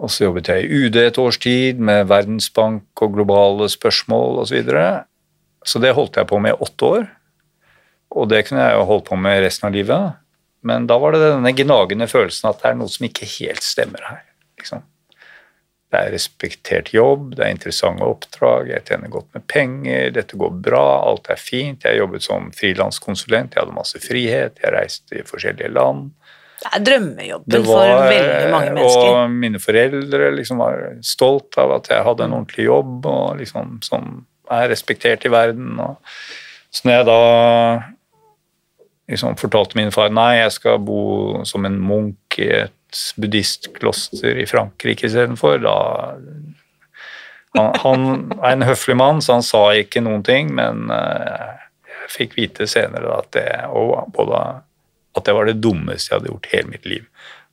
Og så jobbet jeg i UD et års tid med Verdensbank og globale spørsmål osv. Så det holdt jeg på med i åtte år. Og det kunne jeg jo holdt på med resten av livet. Men da var det denne gnagende følelsen at det er noe som ikke helt stemmer her. Liksom. Det er respektert jobb, det er interessante oppdrag, jeg tjener godt med penger, dette går bra, alt er fint. Jeg jobbet som frilanskonsulent, jeg hadde masse frihet, jeg reiste i forskjellige land. Det er drømmejobben var, for veldig mange mennesker. Og mine foreldre liksom var stolt av at jeg hadde en ordentlig jobb og liksom, som er respektert i verden. Og, så når jeg da liksom fortalte min far nei, jeg skal bo som en munk i et buddhistkloster i Frankrike istedenfor. Han, han, er en høflig mann, så han sa ikke noen ting, men uh, jeg fikk vite senere at det, både, at det var det dummeste jeg hadde gjort hele mitt liv.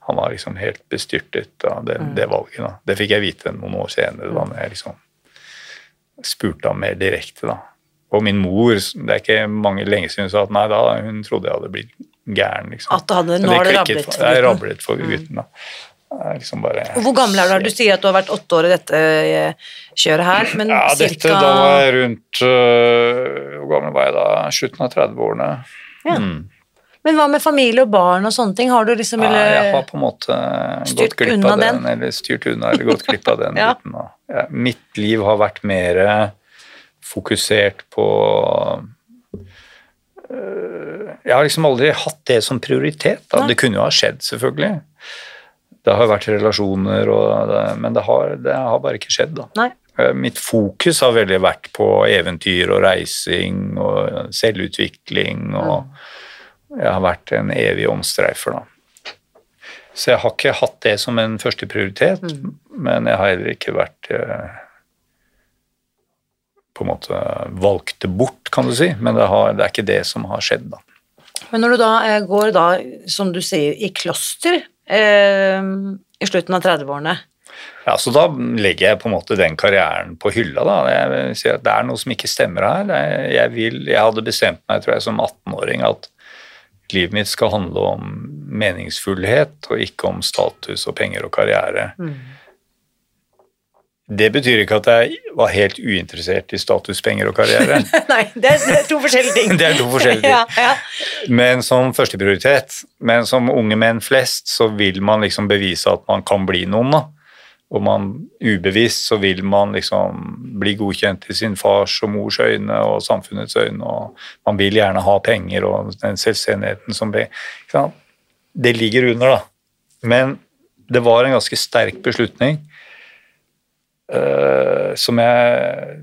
Han var liksom helt bestyrtet av det, mm. det valget. Da. Det fikk jeg vite noen år senere, da når jeg liksom spurte ham mer direkte. da. Og min mor, det er ikke mange lenge siden hun sa at nei da, hun trodde jeg hadde blitt gæren. liksom. At det hadde, nå har det rablet for gutten? Jeg rablet for mm. gutten, da. Liksom bare, Hvor gammel er du? Du sier at du har vært åtte år i dette eh, kjøret her. men Ja, dette, cirka... da var jeg rundt uh, Hvor gammel var jeg da? Slutten av 30-årene. Ja. Mm. Men hva med familie og barn og sånne ting? Har du liksom ja, Jeg har på en måte gått glipp av den, den, eller styrt unna eller gått glipp av [LAUGHS] den ja. biten. Ja, mitt liv har vært mer fokusert på øh, Jeg har liksom aldri hatt det som prioritet. Da. Det kunne jo ha skjedd, selvfølgelig. Det har vært relasjoner, det, men det har, det har, bare ikke skjedd. da. Nei. Øh, mitt fokus har veldig vært på eventyr og reising og selvutvikling. og Jeg har vært en evig omstreifer, da. Så jeg har ikke hatt det som en førsteprioritet, mm. men jeg har heller ikke vært øh, på en måte valgte bort, kan du si. Men det, har, det er ikke det som har skjedd, da. Men når du da eh, går da, som du sier, i kloster eh, i slutten av 30-årene Ja, så da legger jeg på en måte den karrieren på hylla, da. Jeg sier at det er noe som ikke stemmer her. Jeg, vil, jeg hadde bestemt meg, tror jeg, som 18-åring at livet mitt skal handle om meningsfullhet og ikke om status og penger og karriere. Mm. Det betyr ikke at jeg var helt uinteressert i status, penger og karriere. [LAUGHS] Nei, det er, to forskjellige ting. [LAUGHS] det er to forskjellige ting. Ja, ja. Men som førsteprioritet. Men som unge menn flest så vil man liksom bevise at man kan bli noen. da. Og man ubevisst så vil man liksom bli godkjent i sin fars og mors øyne og samfunnets øyne, og man vil gjerne ha penger og den selvstendigheten som blir Det ligger under, da. Men det var en ganske sterk beslutning uh, som jeg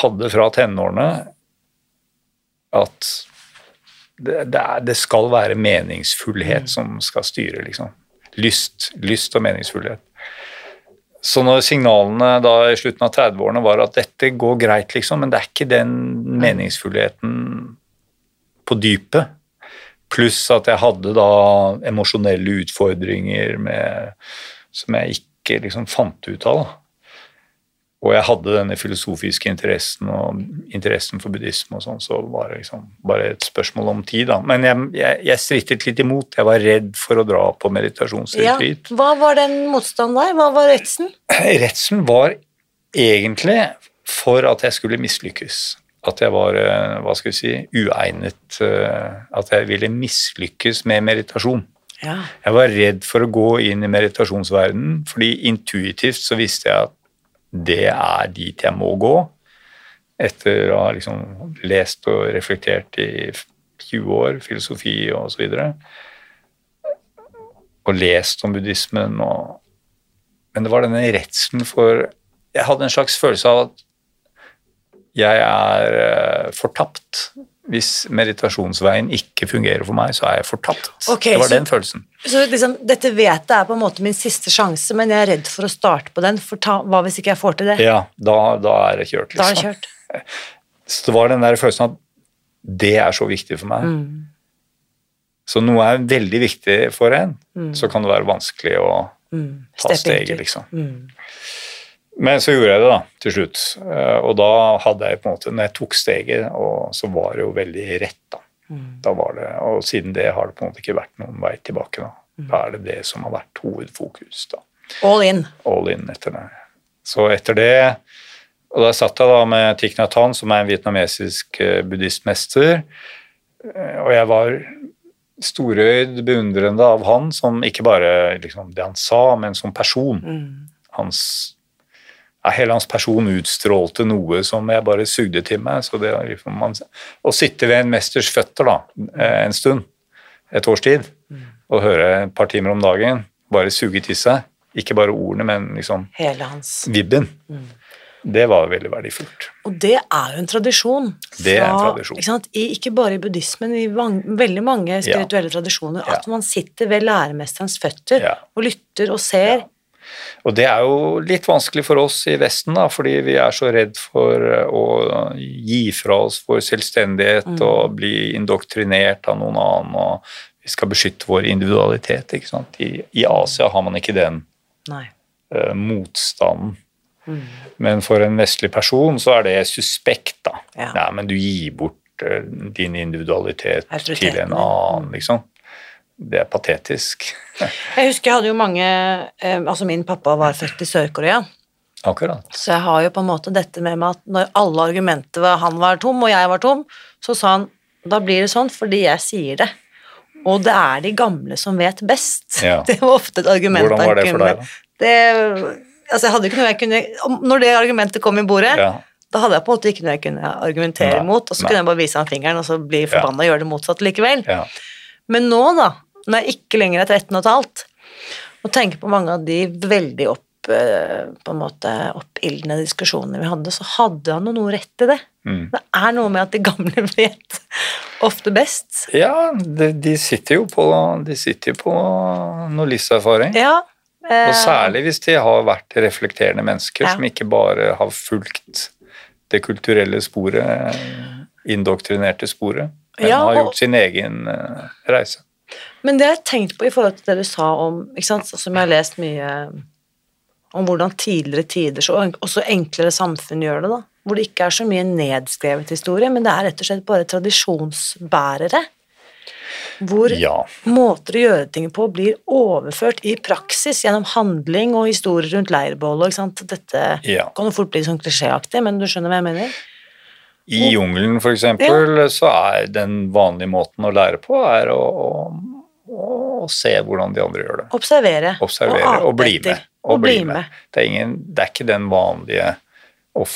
hadde fra tenårene, at det, det, er, det, skal være meningsfullhet mm. som skal styre, liksom. Lyst, lyst og meningsfullhet. Så når signalene da i slutten av 30-årene var at dette går greit, liksom, men det er ikke den meningsfullheten på dypet, pluss at jeg hadde da emosjonelle utfordringer med, som jeg ikke liksom fant ut av. Da og jeg hadde denne filosofiske interessen og interessen for buddhisme og sånn, så var det liksom bare et spørsmål om tid, da. Men jeg, jeg, jeg strittet litt imot. Jeg var redd for å dra på meditasjonsretreat. Ja, hva var den motstanden der? Hva var redselen? [CLEARS THROAT] Redselen var egentlig for at jeg skulle mislykkes. At jeg var eh, hva skal vi si, uegnet eh, At jeg ville mislykkes med meditasjon. Ja. Jeg var redd for å gå inn i meditasjonsverdenen, fordi intuitivt så visste jeg at det er dit jeg må gå. Etter å ha liksom lest og reflektert i 20 år, filosofi og så videre. Og lest om buddhismen og Men det var denne redselen for Jeg hadde en slags følelse av at jeg er uh, fortapt hvis meditasjonsveien ikke fungerer for meg, så er jeg fortapt. Okay, det var så, den følelsen. Så liksom, dette vet jeg er på en måte min siste sjanse, men jeg er redd for å starte på den, for ta, hva hvis ikke jeg får til det? Ja, da, da er det kjørt, liksom. Da er det liksom. kjørt. [LAUGHS] Så det var den der følelsen at det er så viktig for meg. Mm. Så noe er veldig viktig for en, mm. så kan det være vanskelig å mm. ta steget, liksom. Mm. Men så gjorde jeg det, da, til slutt. Eh, og da hadde jeg på en måte Når jeg tok steget, og så var det jo veldig rett, da. Mm. da var det, og siden det har det på en måte ikke vært noen vei tilbake. Da mm. Da er det det som har vært hovedfokus. da. All in. All in etter det. Så etter det Og da satt jeg da med Thich Nhat Hanh, som er en vietnamesisk eh, buddhistmester, Eh, og jeg var storøyd beundrende av han som ikke bare liksom, det han sa, men som person. Hans, ja, hele hans person utstrålte noe som jeg bare sugde til meg. så det liksom man, Å sitte ved en mesters føtter da, eh, en stund, et års tid, og høre et par timer om dagen, bare suge til seg, ikke bare ordene, men liksom Hele hans vibben, det var veldig verdifullt. Og det er jo en tradisjon. Det er en tradisjon. Ikke, sant? I, ikke bare i buddhismen, i vang, veldig mange spirituelle tradisjoner. At man sitter ved læremesterens føtter Ja. og lytter og ser. Og det er jo litt vanskelig for oss i Vesten, da, fordi vi er så redd for eh, å gi fra oss vår selvstendighet og bli indoktrinert av noen annen, og vi skal beskytte vår individualitet. ikke sant? I, i Asia har man ikke den Nei. eh, motstanden. Men for en vestlig person så er det suspekt, da. Ja. men du gir bort eh, din individualitet til en annen, liksom. Det er patetisk. [LAUGHS] Jeg husker jeg hadde jo mange eh, Altså, min pappa var født i Sør-Korea. Akkurat. Så jeg har jo på en måte dette med meg at når alle argumenter var han var tom, og jeg var tom, så sa han da blir det sånn fordi jeg sier det. Og det er de gamle som vet best. Ja. [LAUGHS] Det var ofte et argument Hvordan var det for deg, da? Det, altså jeg hadde ikke noe jeg kunne Når det argumentet kom i bordet, Ja. da hadde jeg på en måte ikke noe jeg kunne argumentere Nei, mot, og så nei. kunne jeg bare vise ham fingeren og så bli forbanna og gjøre det motsatt likevel. Ja. Men nå, da, når jeg ikke lenger er 13 og et halvt, og tenker på mange av de veldig opp, eh, på en måte oppildne diskusjonene vi hadde, så hadde han jo noe rett i det. Mm. Det er noe med at de gamle [LAUGHS] vet ofte best. Ja, de, de sitter jo på, de sitter på noe livserfaring. Ja. eh, Og særlig hvis de har vært reflekterende mennesker Ja. som ikke bare har fulgt det kulturelle sporet, indoktrinerte sporet, men Ja, har gjort sin egen eh, reise. Men det har jeg tenkt på i forhold til det du sa om ikke sant, Som jeg har lest mye om hvordan tidligere tider, så en- også enklere samfunn gjør det, da. Hvor det ikke er så mye nedskrevet historie, men det er rett og slett bare tradisjonsbærere. Hvor Ja. måter å gjøre ting på blir overført i praksis gjennom handling og historier rundt leirbålet. Dette Ja. kan jo fort bli sånn klisjéaktig, men du skjønner hva jeg mener? I jungelen, for eksempel, så er den vanlige måten å lære på er å, å, å se hvordan de andre gjør det. Observere. Observere og, og bli med. Og bli med. Det, er ingen, det er ikke den vanlige å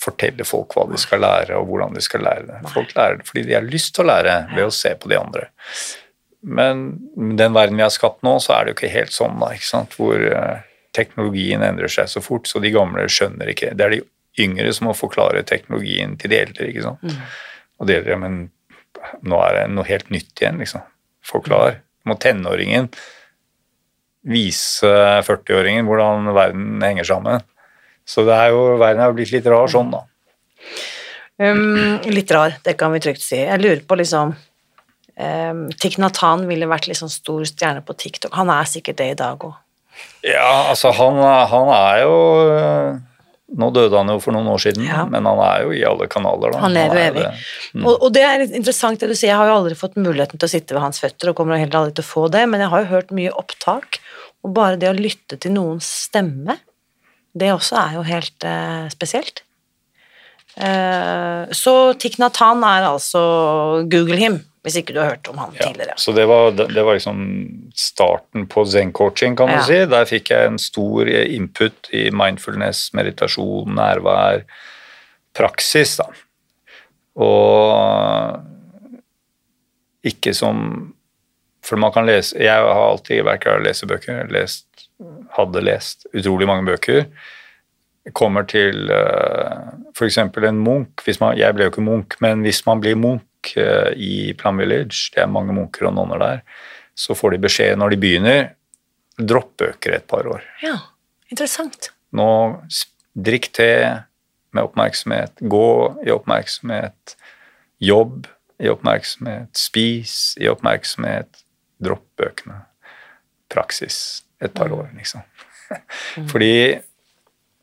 fortelle folk hva de skal lære, og hvordan de skal lære det. Folk lærer det fordi de har lyst til å lære ved å se på de andre. Men den verden vi har skapt nå, så er det jo ikke helt sånn, da, ikke sant? hvor eh, teknologien endrer seg så fort, så de gamle skjønner ikke. Det er de yngre som må forklare teknologien til de eldre. ikke sant? Og de eldre, men nå er det noe helt nytt igjen, liksom. Forklar. Må tenåringen vise 40-åringen hvordan verden henger sammen. Så det er jo, verden er jo blitt litt rar sånn, da. Um, litt rar, det kan vi trygt si. Jeg lurer på liksom um, Thich Natan ville vært liksom stor stjerne på TikTok. Han er sikkert det i dag òg. Ja, altså han, han er jo Nå døde han jo for noen år siden, Ja. men han er jo i alle kanaler. Da. Han lever er evig. det. Og, og det er interessant det du sier. Jeg har jo aldri fått muligheten til å sitte ved hans føtter, og kommer heller aldri til å få det, men jeg har jo hørt mye opptak, og bare det å lytte til noens stemme, det også er jo helt eh, spesielt. Eh, så Tikhnatan er altså Google him, hvis ikke du har hørt om han Ja, tidligere. så det var, det var liksom starten på zen-coaching, kan man du si. Der fikk jeg en stor input i mindfulness, meditasjon, nærvær, praksis, da. Og ikke som For man kan lese Jeg har alltid vært glad i å lese bøker. Lest, hadde lest utrolig mange bøker. Kommer til uh, f.eks. en munk man, Jeg ble jo ikke munk, men hvis man blir munk eh, i Plum Village, det er mange munker og nonner der, så får de beskjed når de begynner dropp bøker et par år. Ja, interessant. Nå drikk te med oppmerksomhet, gå i oppmerksomhet, jobb i oppmerksomhet, spis i oppmerksomhet, dropp bøkene. Praksis et par år, liksom. [LAUGHS] Fordi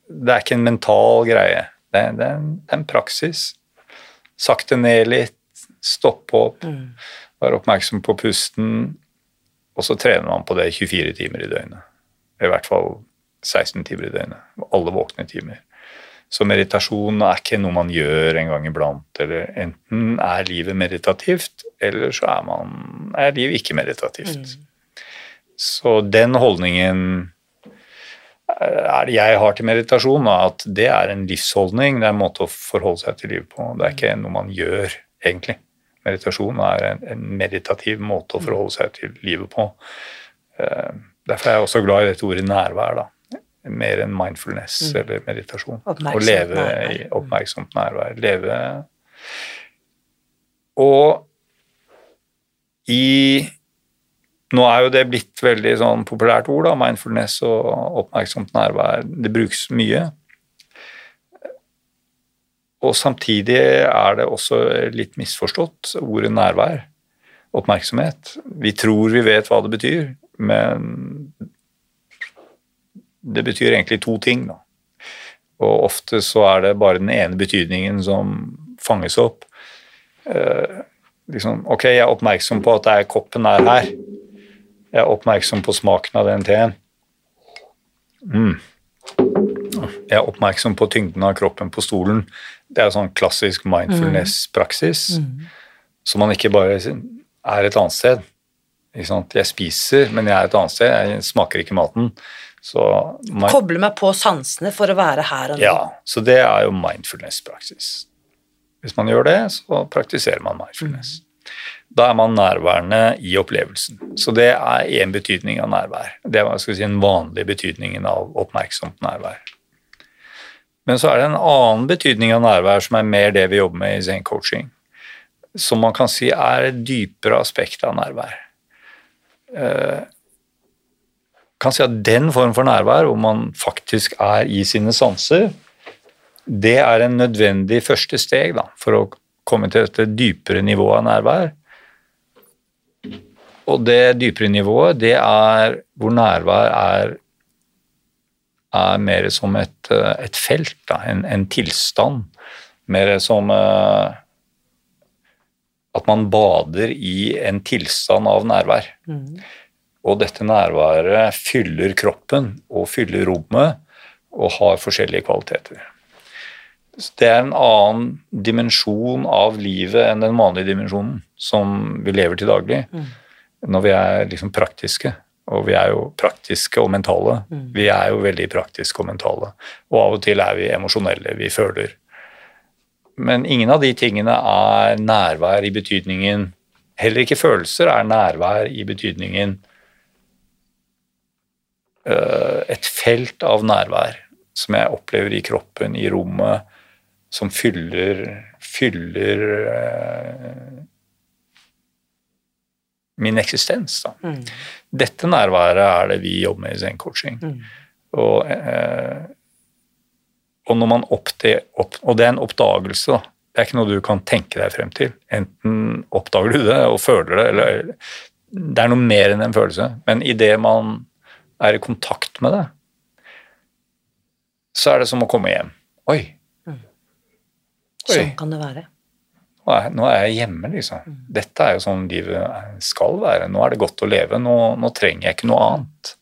det er ikke en mental greie. Det er, det er, en, det er en praksis. Sakte ned litt, stoppe opp, være oppmerksom på pusten, og så trener man på det 24 timer i døgnet. I hvert fall 16 timer i døgnet. Alle våkne timer. Så meditasjon er ikke noe man gjør en gang iblant. eller Enten er livet meditativt, eller så er, man, er livet ikke meditativt. Så den holdningen er det jeg har til meditasjon, at det er en livsholdning, det er en måte å forholde seg til livet på. Det er ikke noe man gjør, egentlig. Meditasjon er en, en meditativ måte å forholde seg til livet på. Uh, derfor er jeg også glad i dette ordet nærvær. da mer enn mindfulness mm. eller meditasjon. Å leve nærvær. i oppmerksomt nærvær. Leve Og i Nå er jo det blitt veldig sånn populært ord, da, mindfulness og oppmerksomt nærvær. Det brukes mye. Og samtidig er det også litt misforstått, ordet nærvær. Oppmerksomhet. Vi tror vi vet hva det betyr, men det betyr egentlig to ting. Da. Og ofte så er det bare den ene betydningen som fanges opp. Eh, liksom, ok, jeg er oppmerksom på at er, koppen er her. Jeg er oppmerksom på smaken av den teen. Mm. Jeg er oppmerksom på tyngden av kroppen på stolen. Det er sånn klassisk mindfulness-praksis. Mm. Mm. Så man ikke bare er et annet sted. Jeg spiser, men jeg er et annet sted. Jeg smaker ikke maten. Man, Koble meg på sansene for å være her og nå. Ja, så det er jo mindfulness-praksis. Hvis man gjør det, så praktiserer man mindfulness. Da er man nærværende i opplevelsen. Så det er én betydning av nærvær. Det er si, den vanlige betydningen av oppmerksomt nærvær. Men så er det en annen betydning av nærvær som er mer det vi jobber med i Zen coaching, som man kan si er et dypere aspekt av nærvær. Uh, kan si at den form for nærvær, hvor man faktisk er i sine sanser, det er en nødvendig første steg da, for å komme til dette dypere nivået av nærvær. Og det dypere nivået, det er hvor nærvær er, er mer som et, et felt, da, en, en, tilstand. Mer som uh, at man bader i en tilstand av nærvær. Mm. Og dette nærværet fyller kroppen og fyller rommet og har forskjellige kvaliteter. Det er en annen dimensjon av livet enn den vanlige dimensjonen som vi lever til daglig. Mm. Når vi er liksom praktiske. Og vi er jo praktiske og mentale. Mm. Vi er jo veldig praktiske og mentale. Og av og til er vi emosjonelle. Vi føler. Men ingen av de tingene er nærvær i betydningen Heller ikke følelser er nærvær i betydningen Eh, et felt av nærvær som jeg opplever i kroppen, i rommet, som fyller, fyller uh, min eksistens. Mm. Dette nærværet er det vi jobber med i zen-coaching. Mm. Og, eh, og, når man oppde, opp, og det er en oppdagelse, da. Det er ikke noe du kan tenke deg frem til. Enten oppdager du det og føler det, eller Det er noe mer enn en følelse. Men idet man er i kontakt med det, så er det som å komme hjem. Oi. Mm. Oi. Sånn kan det være. Nå er, jeg hjemme, liksom. Mm. Dette er jo sånn livet skal være. Nå er det godt å leve. Nå, nå, trenger jeg ikke noe annet.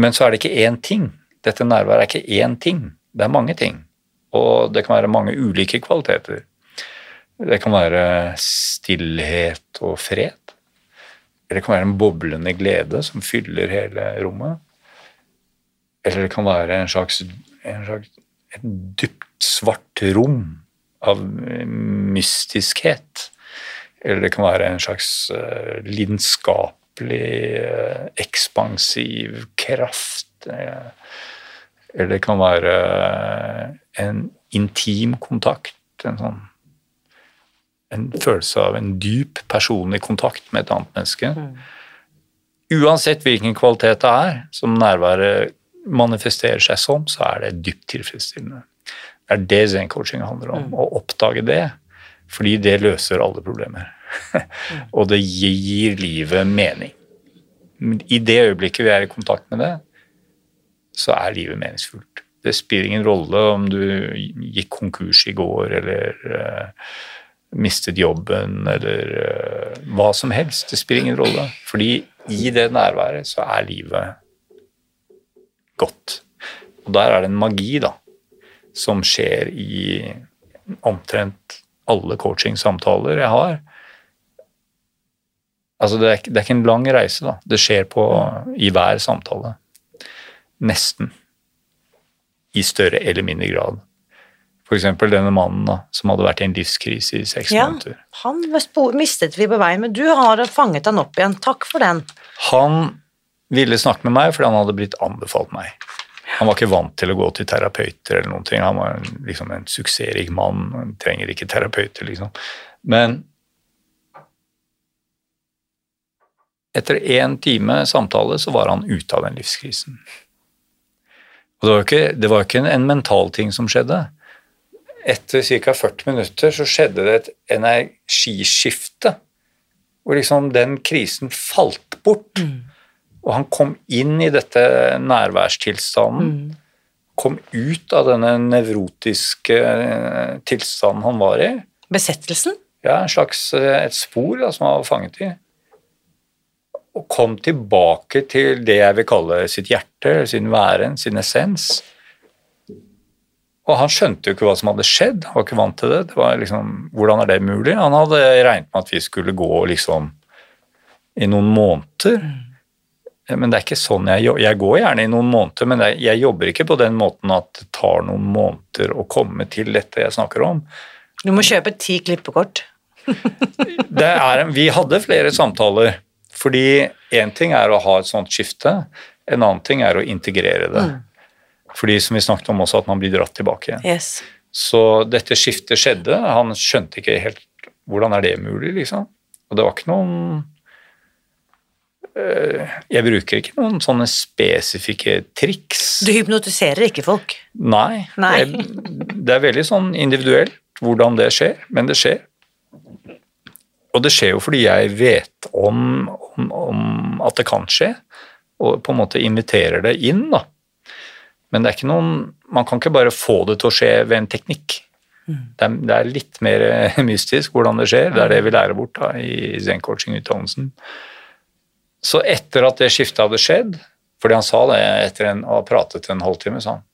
Men så er det ikke én ting. Dette nærværet er ikke én ting. Det er mange ting. Og det kan være mange ulike kvaliteter. Det kan være stillhet og fred. Eller det kan være en boblende glede som fyller hele rommet. Eller det kan være en slags, en slags et dypt svart rom av mystiskhet. Eller det kan være en slags uh, lidenskapelig, uh, ekspansiv kraft. Uh, eller det kan være en intim kontakt. En sånn en følelse av en dyp personlig kontakt med et annet menneske. Mm. Uansett hvilken kvalitet det er som nærværet manifesterer seg som, så er det dypt tilfredsstillende. Det er det zen-coaching handler om. Mm. Å oppdage det. Fordi det løser alle problemer. mm. [LAUGHS] Og det gir livet mening. I det øyeblikket vi er i kontakt med det, så er livet meningsfullt. Det spiller ingen rolle om du gikk konkurs i går eller uh, mistet jobben eller uh, hva som helst. Det spiller ingen rolle. Fordi i det nærværet så er livet godt. Og der er det en magi, da. Som skjer i omtrent alle coaching-samtaler jeg har. Altså, det er, det er ikke en lang reise, da. Det skjer på, i hver samtale. Nesten. I større eller mindre grad. For eksempel denne mannen da, som hadde vært i en livskrise i seks Ja, måneder. han mistet vi på veien, men du har fanget han opp igjen. Takk for den. Han ville snakke med meg fordi han hadde blitt anbefalt meg. Han var ikke vant til å gå til terapeuter eller noen ting. Han var liksom en suksessrik mann. Han trenger ikke terapeuter, liksom. Men etter én time samtale så var han ute av den livskrisen. Og det var ikke, det var ikke en, en mental ting som skjedde. Etter ca. 40 minutter så skjedde det et energiskifte. Hvor liksom den krisen falt bort. Og han kom inn i dette nærværstilstanden. Kom ut av denne nevrotiske eh, tilstanden han var i. Besettelsen? Ja, en slags eh, et spor da, som han var fanget i. Og kom tilbake til det jeg vil kalle sitt hjerte, sin væren, sin essens. Og han skjønte jo ikke hva som hadde skjedd, han var ikke vant til det. det var liksom, hvordan er det mulig? Han hadde regnet med at vi skulle gå liksom i noen måneder. Men det er ikke sånn jeg jobber. Jeg går gjerne i noen måneder, men jeg, jobber ikke på den måten at det tar noen måneder å komme til dette jeg snakker om. Du må kjøpe ti klippekort. [LAUGHS] Det er, vi hadde flere samtaler, fordi én ting er å ha et sånt skifte, en annen ting er å integrere det. Fordi som vi snakket om også, at man blir dratt tilbake igjen. Yes. Så dette skiftet skjedde, han skjønte ikke helt hvordan er det mulig, liksom. Og det var ikke noen Jeg bruker ikke noen sånne spesifikke triks. Du hypnotiserer ikke folk. Nei. Nei. Det, det er veldig sånn individuelt hvordan det skjer, men det skjer. Og det skjer jo fordi jeg vet om, om, om at det kan skje, og på en måte inviterer det inn, da. Men det er ikke noen Man kan ikke bare få det til å skje ved en teknikk. Det, er, det er litt mer [LAUGHS] mystisk hvordan det skjer. Det er det vi lærer bort da, i zen-coaching-utdannelsen. Så etter at det skiftet hadde skjedd, fordi han sa det etter en, å ha pratet en halvtime, sa han.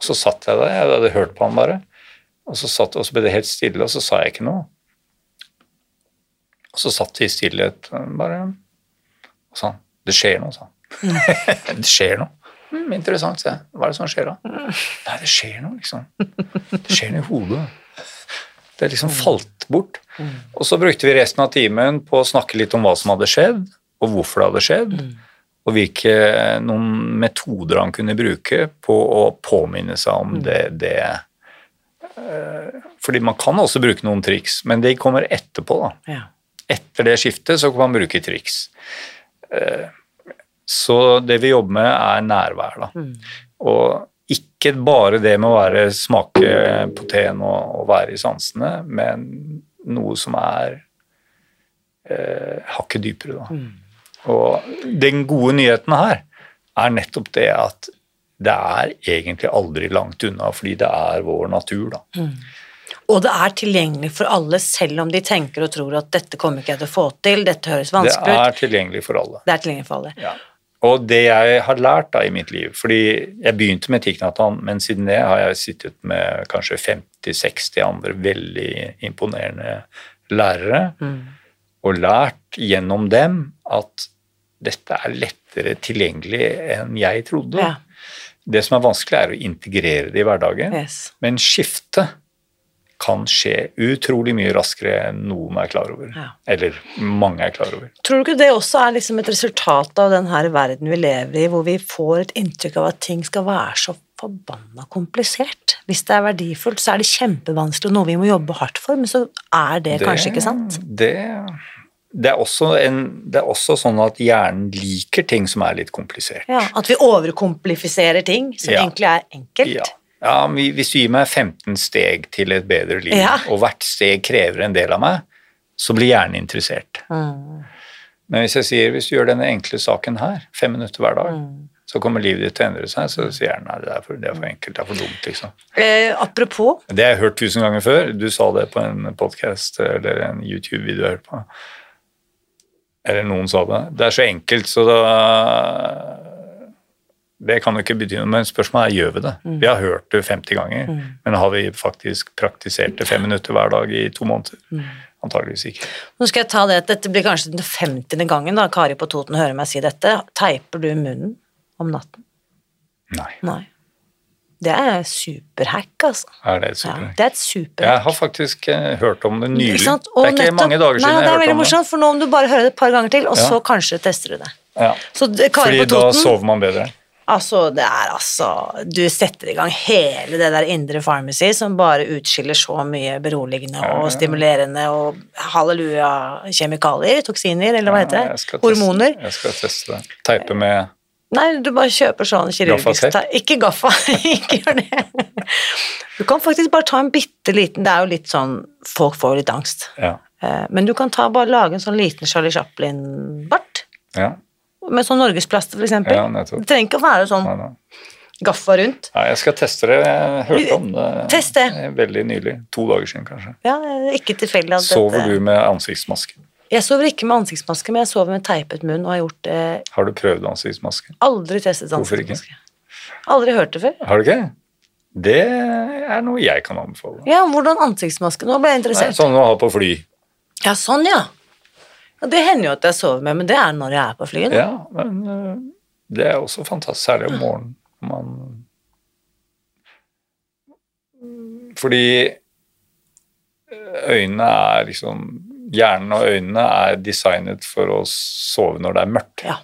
Og så satt jeg der, jeg hadde hørt på han bare. Og så, satt, og så ble det helt stille, og så sa jeg ikke noe. Og så satt vi i stillhet bare og sa han, det skjer noe, sa han. [LAUGHS] det skjer noe. Mm, interessant, sa jeg. Hva er det som skjer da? Nei, det skjer noe, liksom. Det skjer noe i hodet. Det liksom falt bort. Og så brukte vi resten av timen på å snakke litt om hva som hadde skjedd, og hvorfor det hadde skjedd, og hvilke noen metoder han kunne bruke på å påminne seg om det, det eh, Fordi man kan også bruke noen triks, men de kommer etterpå, da Ja. etter det skiftet så kan man bruke triks. Eh, Så det vi jobber med, er nærvær. Da. Og ikke bare det med å være, smake poten og, og være i sansene, men noe som er eh, hakket dypere. Da. Og den gode nyheten her er nettopp det at det er egentlig aldri langt unna, fordi det er vår natur. Da. Og det er tilgjengelig for alle, selv om de tenker og tror at dette kommer ikke jeg til å få til, dette høres vanskelig ut. Det er tilgjengelig for alle. Det er tilgjengelig for alle. Ja. Og det jeg har lært da i mitt liv fordi jeg begynte med Tikknatan, men siden det har jeg sittet med kanskje 50-60 andre veldig imponerende lærere og lært gjennom dem at dette er lettere tilgjengelig enn jeg trodde. Ja. Det som er vanskelig, er å integrere det i hverdagen, Yes. men skiftet kan skje utrolig mye raskere enn noen er klar over. Ja. Eller mange er klar over. Tror du ikke det også er liksom et resultat av den her verden vi lever i, hvor vi får et inntrykk av at ting skal være så forbanna komplisert? Hvis det er verdifullt, så er det kjempevanskelig og noe vi må jobbe hardt for, men så er det, kanskje ikke sant? Det, det, er også en, det er også sånn at hjernen liker ting som er litt komplisert. Ja, At vi overkomplifiserer ting som Ja. egentlig er enkelt. Ja. Ja, Hvis du gir meg 15 steg til et bedre liv, Ja. og hvert steg krever en del av meg, så blir hjernen interessert. Mm. Men hvis jeg sier hvis du gjør denne enkle saken her, fem minutter hver dag, Mm. Så kommer livet ditt til å endre seg, så sier han nei, det er for, det er for enkelt, det er for dumt, liksom. Eh, apropos Det har jeg hørt tusen ganger før. Du sa det på en podkast eller en YouTube-video jeg hørte på. Eller noen sa det. Det er så enkelt, så da Det kan jo ikke bety noe, men spørsmålet er gjør vi det. Vi har hørt det 50 ganger, men har vi faktisk praktisert det fem minutter hver dag i to måneder? Antageligvis ikke. Nå skal jeg ta det, Dette blir kanskje den femtiende gangen da Kari på Toten hører meg si dette. Teiper du munnen om natten? Nei. Nei. Det er superhack, altså. Er det Ja, super? det er et superhack. Jeg har faktisk eh, hørt om det nylig. Det er ikke nettopp- mange dager siden Nei, jeg det er om veldig om det. morsomt, for nå om du bare hører det et par ganger til, og Ja. så kanskje tester du det. Ja. Så Fordi på da sover man bedre. Altså, det er altså Du setter i gang hele det der indre pharmacy som bare utskiller så mye beroligende og ja, ja. stimulerende og halleluja-kjemikalier, toksiner, eller hva Ja, heter det? Hormoner. Jeg skal teste det. Teipe med Nei, du bare kjøper sånn kirurgisk Gaffateip? Ikke gaffa, [LAUGHS] ikke gjør det. Du kan faktisk bare ta en bitte liten Det er jo litt sånn Folk får jo litt angst. Ja. Eh, Men du kan ta bare lage en sånn liten Charlie Chaplin-bart. ja. Med sånn norgesplaster, for eksempel. Ja, det trenger ikke å være sånn Nei, nei. gaffa rundt. Nei, jeg skal teste det. Jeg hørte om det Test det. veldig nylig. To dager siden, kanskje. Ja, ikke tilfeldig at Sover dette du med ansiktsmaske? Jeg sover ikke med ansiktsmaske, men jeg sover med teipet munn og har gjort det Har du prøvd ansiktsmaske? Aldri testet Hvorfor ikke? ansiktsmaske. Aldri hørt det før. Har du ikke? Det er noe jeg kan anbefale. Ja, hvordan ansiktsmaske? Nå ble jeg Nei, interessert. sånn å ha på fly. Ja, sånn, ja. ja. Det hender jo at jeg sover med, men det er når jeg er på flyet. Ja, men øh, det er også fantastisk, særlig om morgenen. Man Fordi øynene er liksom Hjernen og øynene er designet for å sove når det er mørkt. Ja,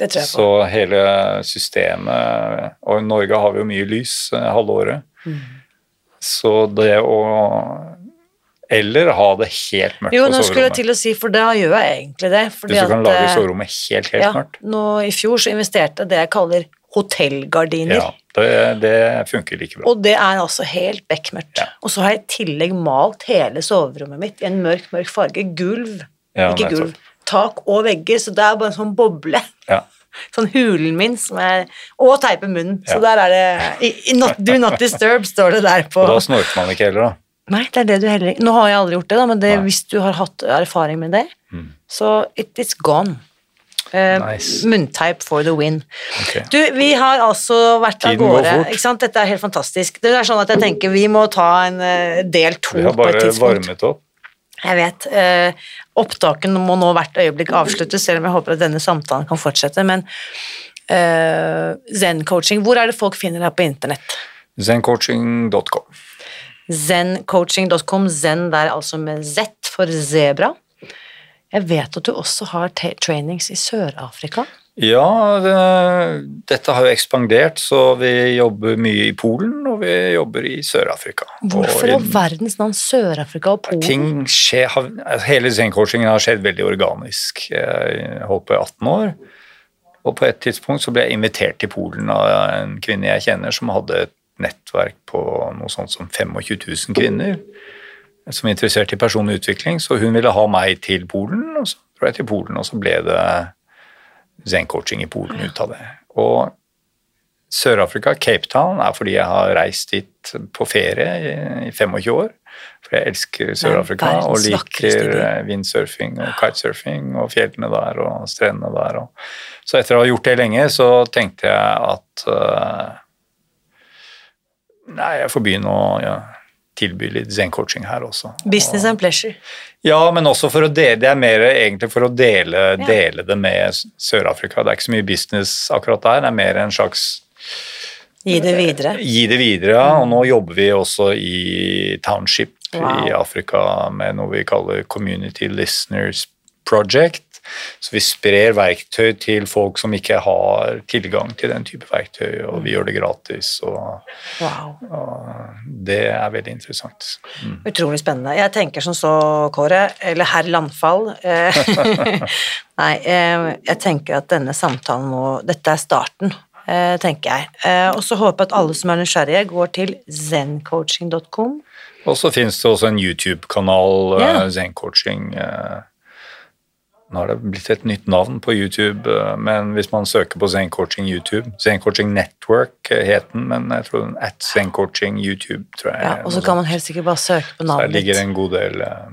det tror jeg på. Så hele systemet Og i Norge har vi jo mye lys eh, halve året. Mm. Så det å Eller ha det helt mørkt Jo, på nå skulle jeg til å si, for da gjør jeg egentlig det. fordi Hvis du kan lage eh, soverommet helt, helt ja, mørkt. Nå i fjor så investerte det jeg kaller hotellgardiner. Ja, det, det funker like bra. Og det er altså helt bekmørkt. Ja. Og så har jeg i tillegg malt hele soverommet mitt i en mørk, mørk farge. Gulv, Ja, ikke gulv. Tak og vegger, så det er bare en sånn boble. Ja. [LAUGHS] Sånn hulen min som er Og teipe munnen. Så der er det not, Do not disturb, står det der på Og da snorker man ikke heller, da. Nei, det er det du heller ikke Nå har jeg aldri gjort det, da, men det, hvis du har hatt erfaring med det, Mm. så it is gone. Eh, Nice. Munnteip for the win. Okay. Du, vi har altså vært av gårde. Dette er helt fantastisk. Det er sånn at jeg tenker vi må ta en eh, del to Vi har bare varmet opp. Jeg vet. Eh, opptaken må nå hvert øyeblikk avsluttes, selv om jeg håper at denne samtalen kan fortsette. Men eh, Zen-coaching, hvor er det folk finner deg på internett? Zencoaching.com. Zencoaching.com, zen der altså med Z for zebra. Jeg vet at du også har trainings i Sør-Afrika. Ja, det, dette har jo ekspandert, så vi jobber mye i Polen, og vi jobber i Sør-Afrika. Hvorfor i verdens navn Sør-Afrika og Polen? Ting skjer, har, hele zen-coachingen har skjedd veldig organisk. Jeg holdt på i 18 år, og på et tidspunkt så ble jeg invitert til Polen av en kvinne jeg kjenner som hadde et nettverk på noe sånt som 25 000 kvinner som er interessert i personlig utvikling, så hun ville ha meg til Polen, og så dro jeg til Polen, og så ble det zen-coaching i Polen ut av det. Og Sør-Afrika, Cape Town, er fordi jeg har reist dit på ferie i, i 25 år. For jeg elsker Sør-Afrika og liker windsurfing og kitesurfing og fjellene der og strendene der. Så etter å ha gjort det lenge, så tenkte jeg at eh, Nei, jeg får begynne å ja, tilby litt zen-coaching her også. Business and pleasure. Ja, men også for å dele Det er mer egentlig for å dele, dele det med Sør-Afrika. Det er ikke så mye business akkurat der, det er mer en slags Gi det videre. Gi det videre, ja. og nå jobber vi også i Township Wow. i Afrika med noe vi kaller Community Listeners Project. Så vi sprer verktøy til folk som ikke har tilgang til den type verktøy, og vi gjør det gratis. Og, Wow. og det er veldig interessant. Mm. Utrolig spennende. Jeg tenker som så, Kåre, eller herr Landfall eh, [LAUGHS] Nei, eh, jeg tenker at denne samtalen må Dette er starten, eh, tenker jeg. Og så håper jeg at alle som er nysgjerrige, går til zencoaching.com. Og så finnes det også en YouTube-kanal, yeah. Zen-coaching. Nå har det blitt et nytt navn på YouTube, eh, men hvis man søker på Zen-coaching YouTube Zen-coaching Network eh, het den, men jeg tror den at Zen-coaching YouTube, tror jeg. Ja, og så kan man helt sikkert bare søke på navnet. Så der ligger en god del eh,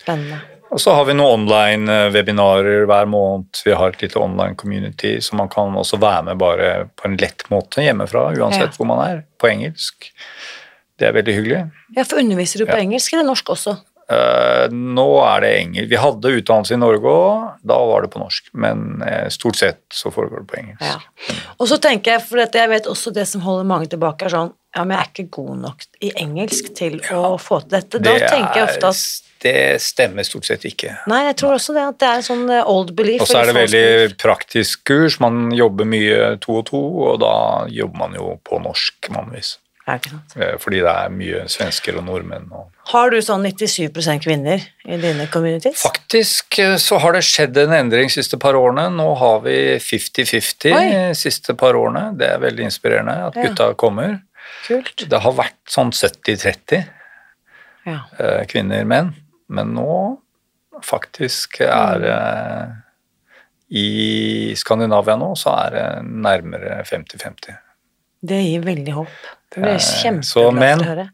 Spennende. Og så har vi noen online-webinarer hver måned. Vi har et lite online community, så man kan også være med bare på en lett måte hjemmefra, uansett Ja. hvor man er, på engelsk. Det er veldig hyggelig. Ja, for underviser du på Ja. engelsk eller norsk også? Eh, nå er det engelsk. Vi hadde utdannelse i Norge òg, da var det på norsk. Men eh, stort sett så foregår det på engelsk. Ja. Og så tenker jeg, for jeg vet også det som holder mange tilbake, er sånn Ja, men jeg er ikke god nok i engelsk til å få til dette. Da Det tenker jeg ofte at Det stemmer stort sett ikke. Nei, jeg tror også det, at det er en sånn eh, old belief. Og så er det veldig praktisk kurs. Man jobber mye to og to, og da jobber man jo på norsk vanligvis. Eh, Fordi det er mye svensker og nordmenn. Og Har du sånn 97% kvinner i dine communities? Faktisk eh, så har det skjedd en endring de siste par årene. Nå har vi 50-50 de siste par årene. Det er veldig inspirerende at Ja. gutta kommer. Kult. Det har vært sånn 70-30 Ja. eh, kvinner-menn, men nå faktisk er Mm. det I Skandinavia nå så er det nærmere 50-50. Det gir veldig håp. Det blir Eh, kjempeglad for å høre.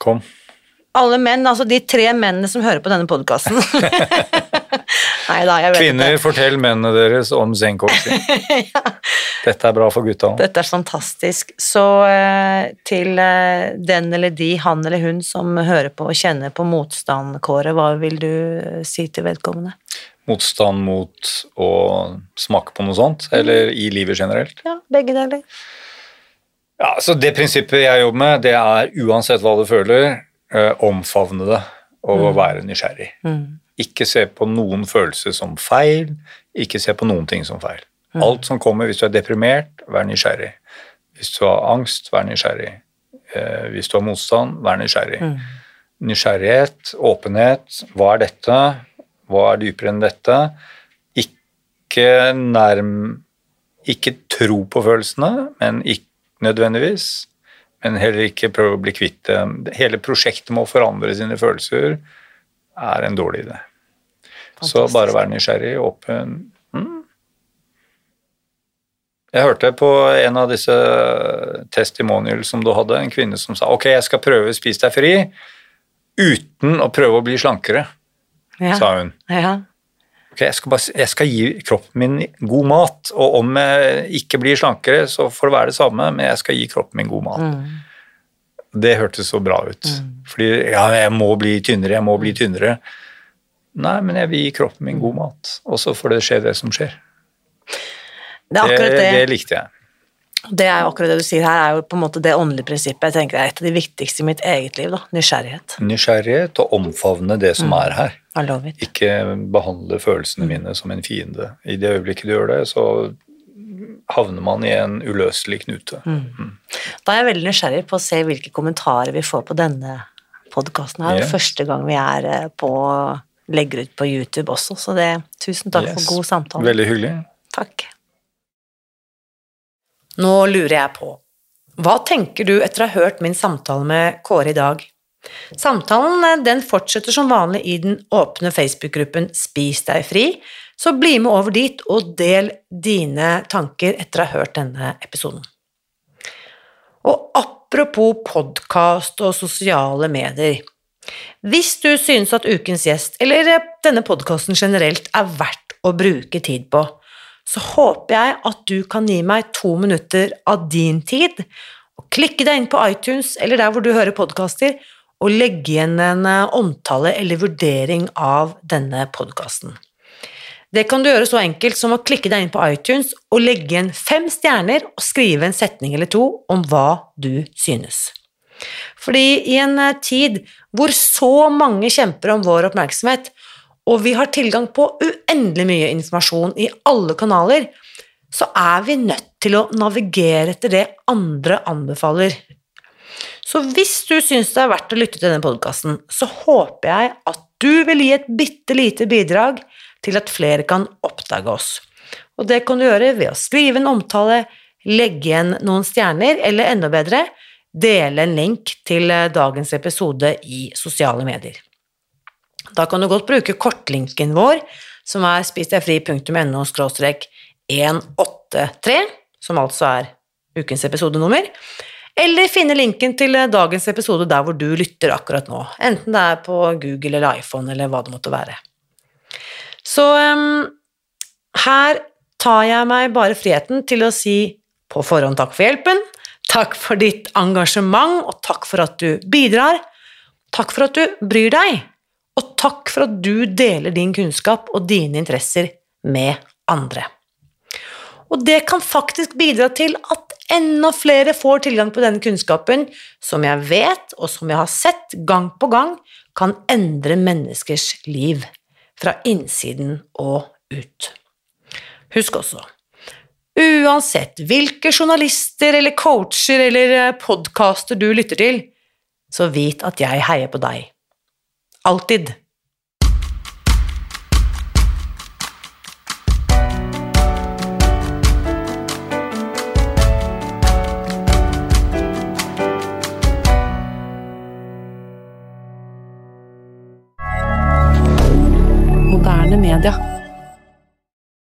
Kom. Alle menn, altså de tre mennene som hører på denne podkasten. [LAUGHS] Kvinner, fortell mennene deres om zen-coaching. [LAUGHS] Dette er bra for gutta. Dette er fantastisk. Så eh, til eh, den eller de, han eller hun som hører på og kjenner på motstand, Kåre, hva vil du si til vedkommende? Motstand mot å smake på noe sånt, eller i livet generelt. Ja, begge deler. Ja, så Det prinsippet jeg jobber med, det er uansett hva du føler, eh, omfavne det og være nysgjerrig. Mm. Ikke se på noen følelser som feil, ikke se på noen ting som feil. Alt som kommer, hvis du er deprimert, vær nysgjerrig. Hvis du har angst, vær nysgjerrig. Eh, hvis du har motstand, vær nysgjerrig. Nysgjerrighet, åpenhet, hva er dette? Hva er dypere enn dette? Ikke nærm Ikke tro på følelsene, men ikke nødvendigvis. Men heller ikke prøve å bli kvitt det. Hele prosjektet med å forandre sine følelser er en dårlig idé. Så bare vær nysgjerrig, åpen. Mm. Jeg hørte på en av disse testimonial som du hadde, en kvinne som sa ok, jeg skal prøve å spise deg fri uten å prøve å bli slankere, Ja. sa hun. ja. Ok, jeg skal, bare, jeg skal gi kroppen min god mat, og om jeg ikke blir slankere, så får det være det samme, men jeg skal gi kroppen min god mat. Mm. Det hørtes så bra ut. Fordi ja, jeg må bli tynnere, jeg må bli tynnere. Nei, men jeg vil gi kroppen min god mat, og så får det skje det som skjer. Det er akkurat det. det likte jeg. Det er jo akkurat det du sier her, er jo på en måte det åndelige prinsippet jeg tenker er et av de viktigste i mitt eget liv. da, Nysgjerrighet. Nysgjerrighet og omfavne det som er her. Ikke behandle følelsene mine som en fiende. I det øyeblikket du gjør det, så havner man i en uløselig knute. Da er jeg veldig nysgjerrig på å se hvilke kommentarer vi får på denne podkasten her. Og Første gang vi er eh, på legger ut på YouTube også, så det tusen takk Yes. for god samtale. Veldig hyggelig. Takk. Nå lurer jeg på, hva tenker du etter å ha hørt min samtale med Kåre i dag? Samtalen eh, den fortsetter som vanlig i den åpne Facebook-gruppen Spis deg fri, så bli med over dit og del dine tanker etter å ha hørt denne episoden. Og apropos podkast og sosiale medier. Hvis du synes at ukens gjest, eller eh, denne podkasten generelt, er verdt å bruke tid på, så håper jeg at du kan gi meg to minutter av din tid, og klikke deg inn på iTunes eller der hvor du hører podkaster, og legge igjen en eh, omtale eller vurdering av denne podkasten. Det kan du gjøre så enkelt som å klikke deg inn på iTunes og legge igjen fem stjerner og skrive en setning eller to om hva du synes. Fordi i en eh, tid hvor så mange kjemper om vår oppmerksomhet, og vi har tilgang på uendelig mye informasjon i alle kanaler, så er vi nødt til å navigere etter det andre anbefaler. Så hvis du syns det er verdt å lytte til denne podkasten, så håper jeg at du vil gi et bitte lite bidrag til at flere kan oppdage oss. Og det kan du gjøre ved å skrive en omtale, legge igjen noen stjerner, eller enda bedre, dele en link til eh, dagens episode i sosiale medier. Da kan du godt bruke kortlinken vår, som er spisdegfri.no 183, som altså er ukens episodenummer. Eller finne linken til eh, dagens episode der hvor du lytter akkurat nå, enten det er på Google eller iPhone eller hva det måtte være. Så um, her tar jeg meg bare friheten til å si på forhånd takk for hjelpen, takk for ditt engasjement, og takk for at du bidrar. Takk for at du bryr deg, og takk for at du deler din kunnskap og dine interesser med andre. Og det kan faktisk bidra til at enda flere får tilgang på denne kunnskapen, som jeg vet, og som jeg har sett gang på gang, kan endre menneskers liv fra innsiden og ut. Husk også, uansett hvilke journalister eller coacher eller eh, podkaster du lytter til, så vit at jeg heier på deg. Alltid.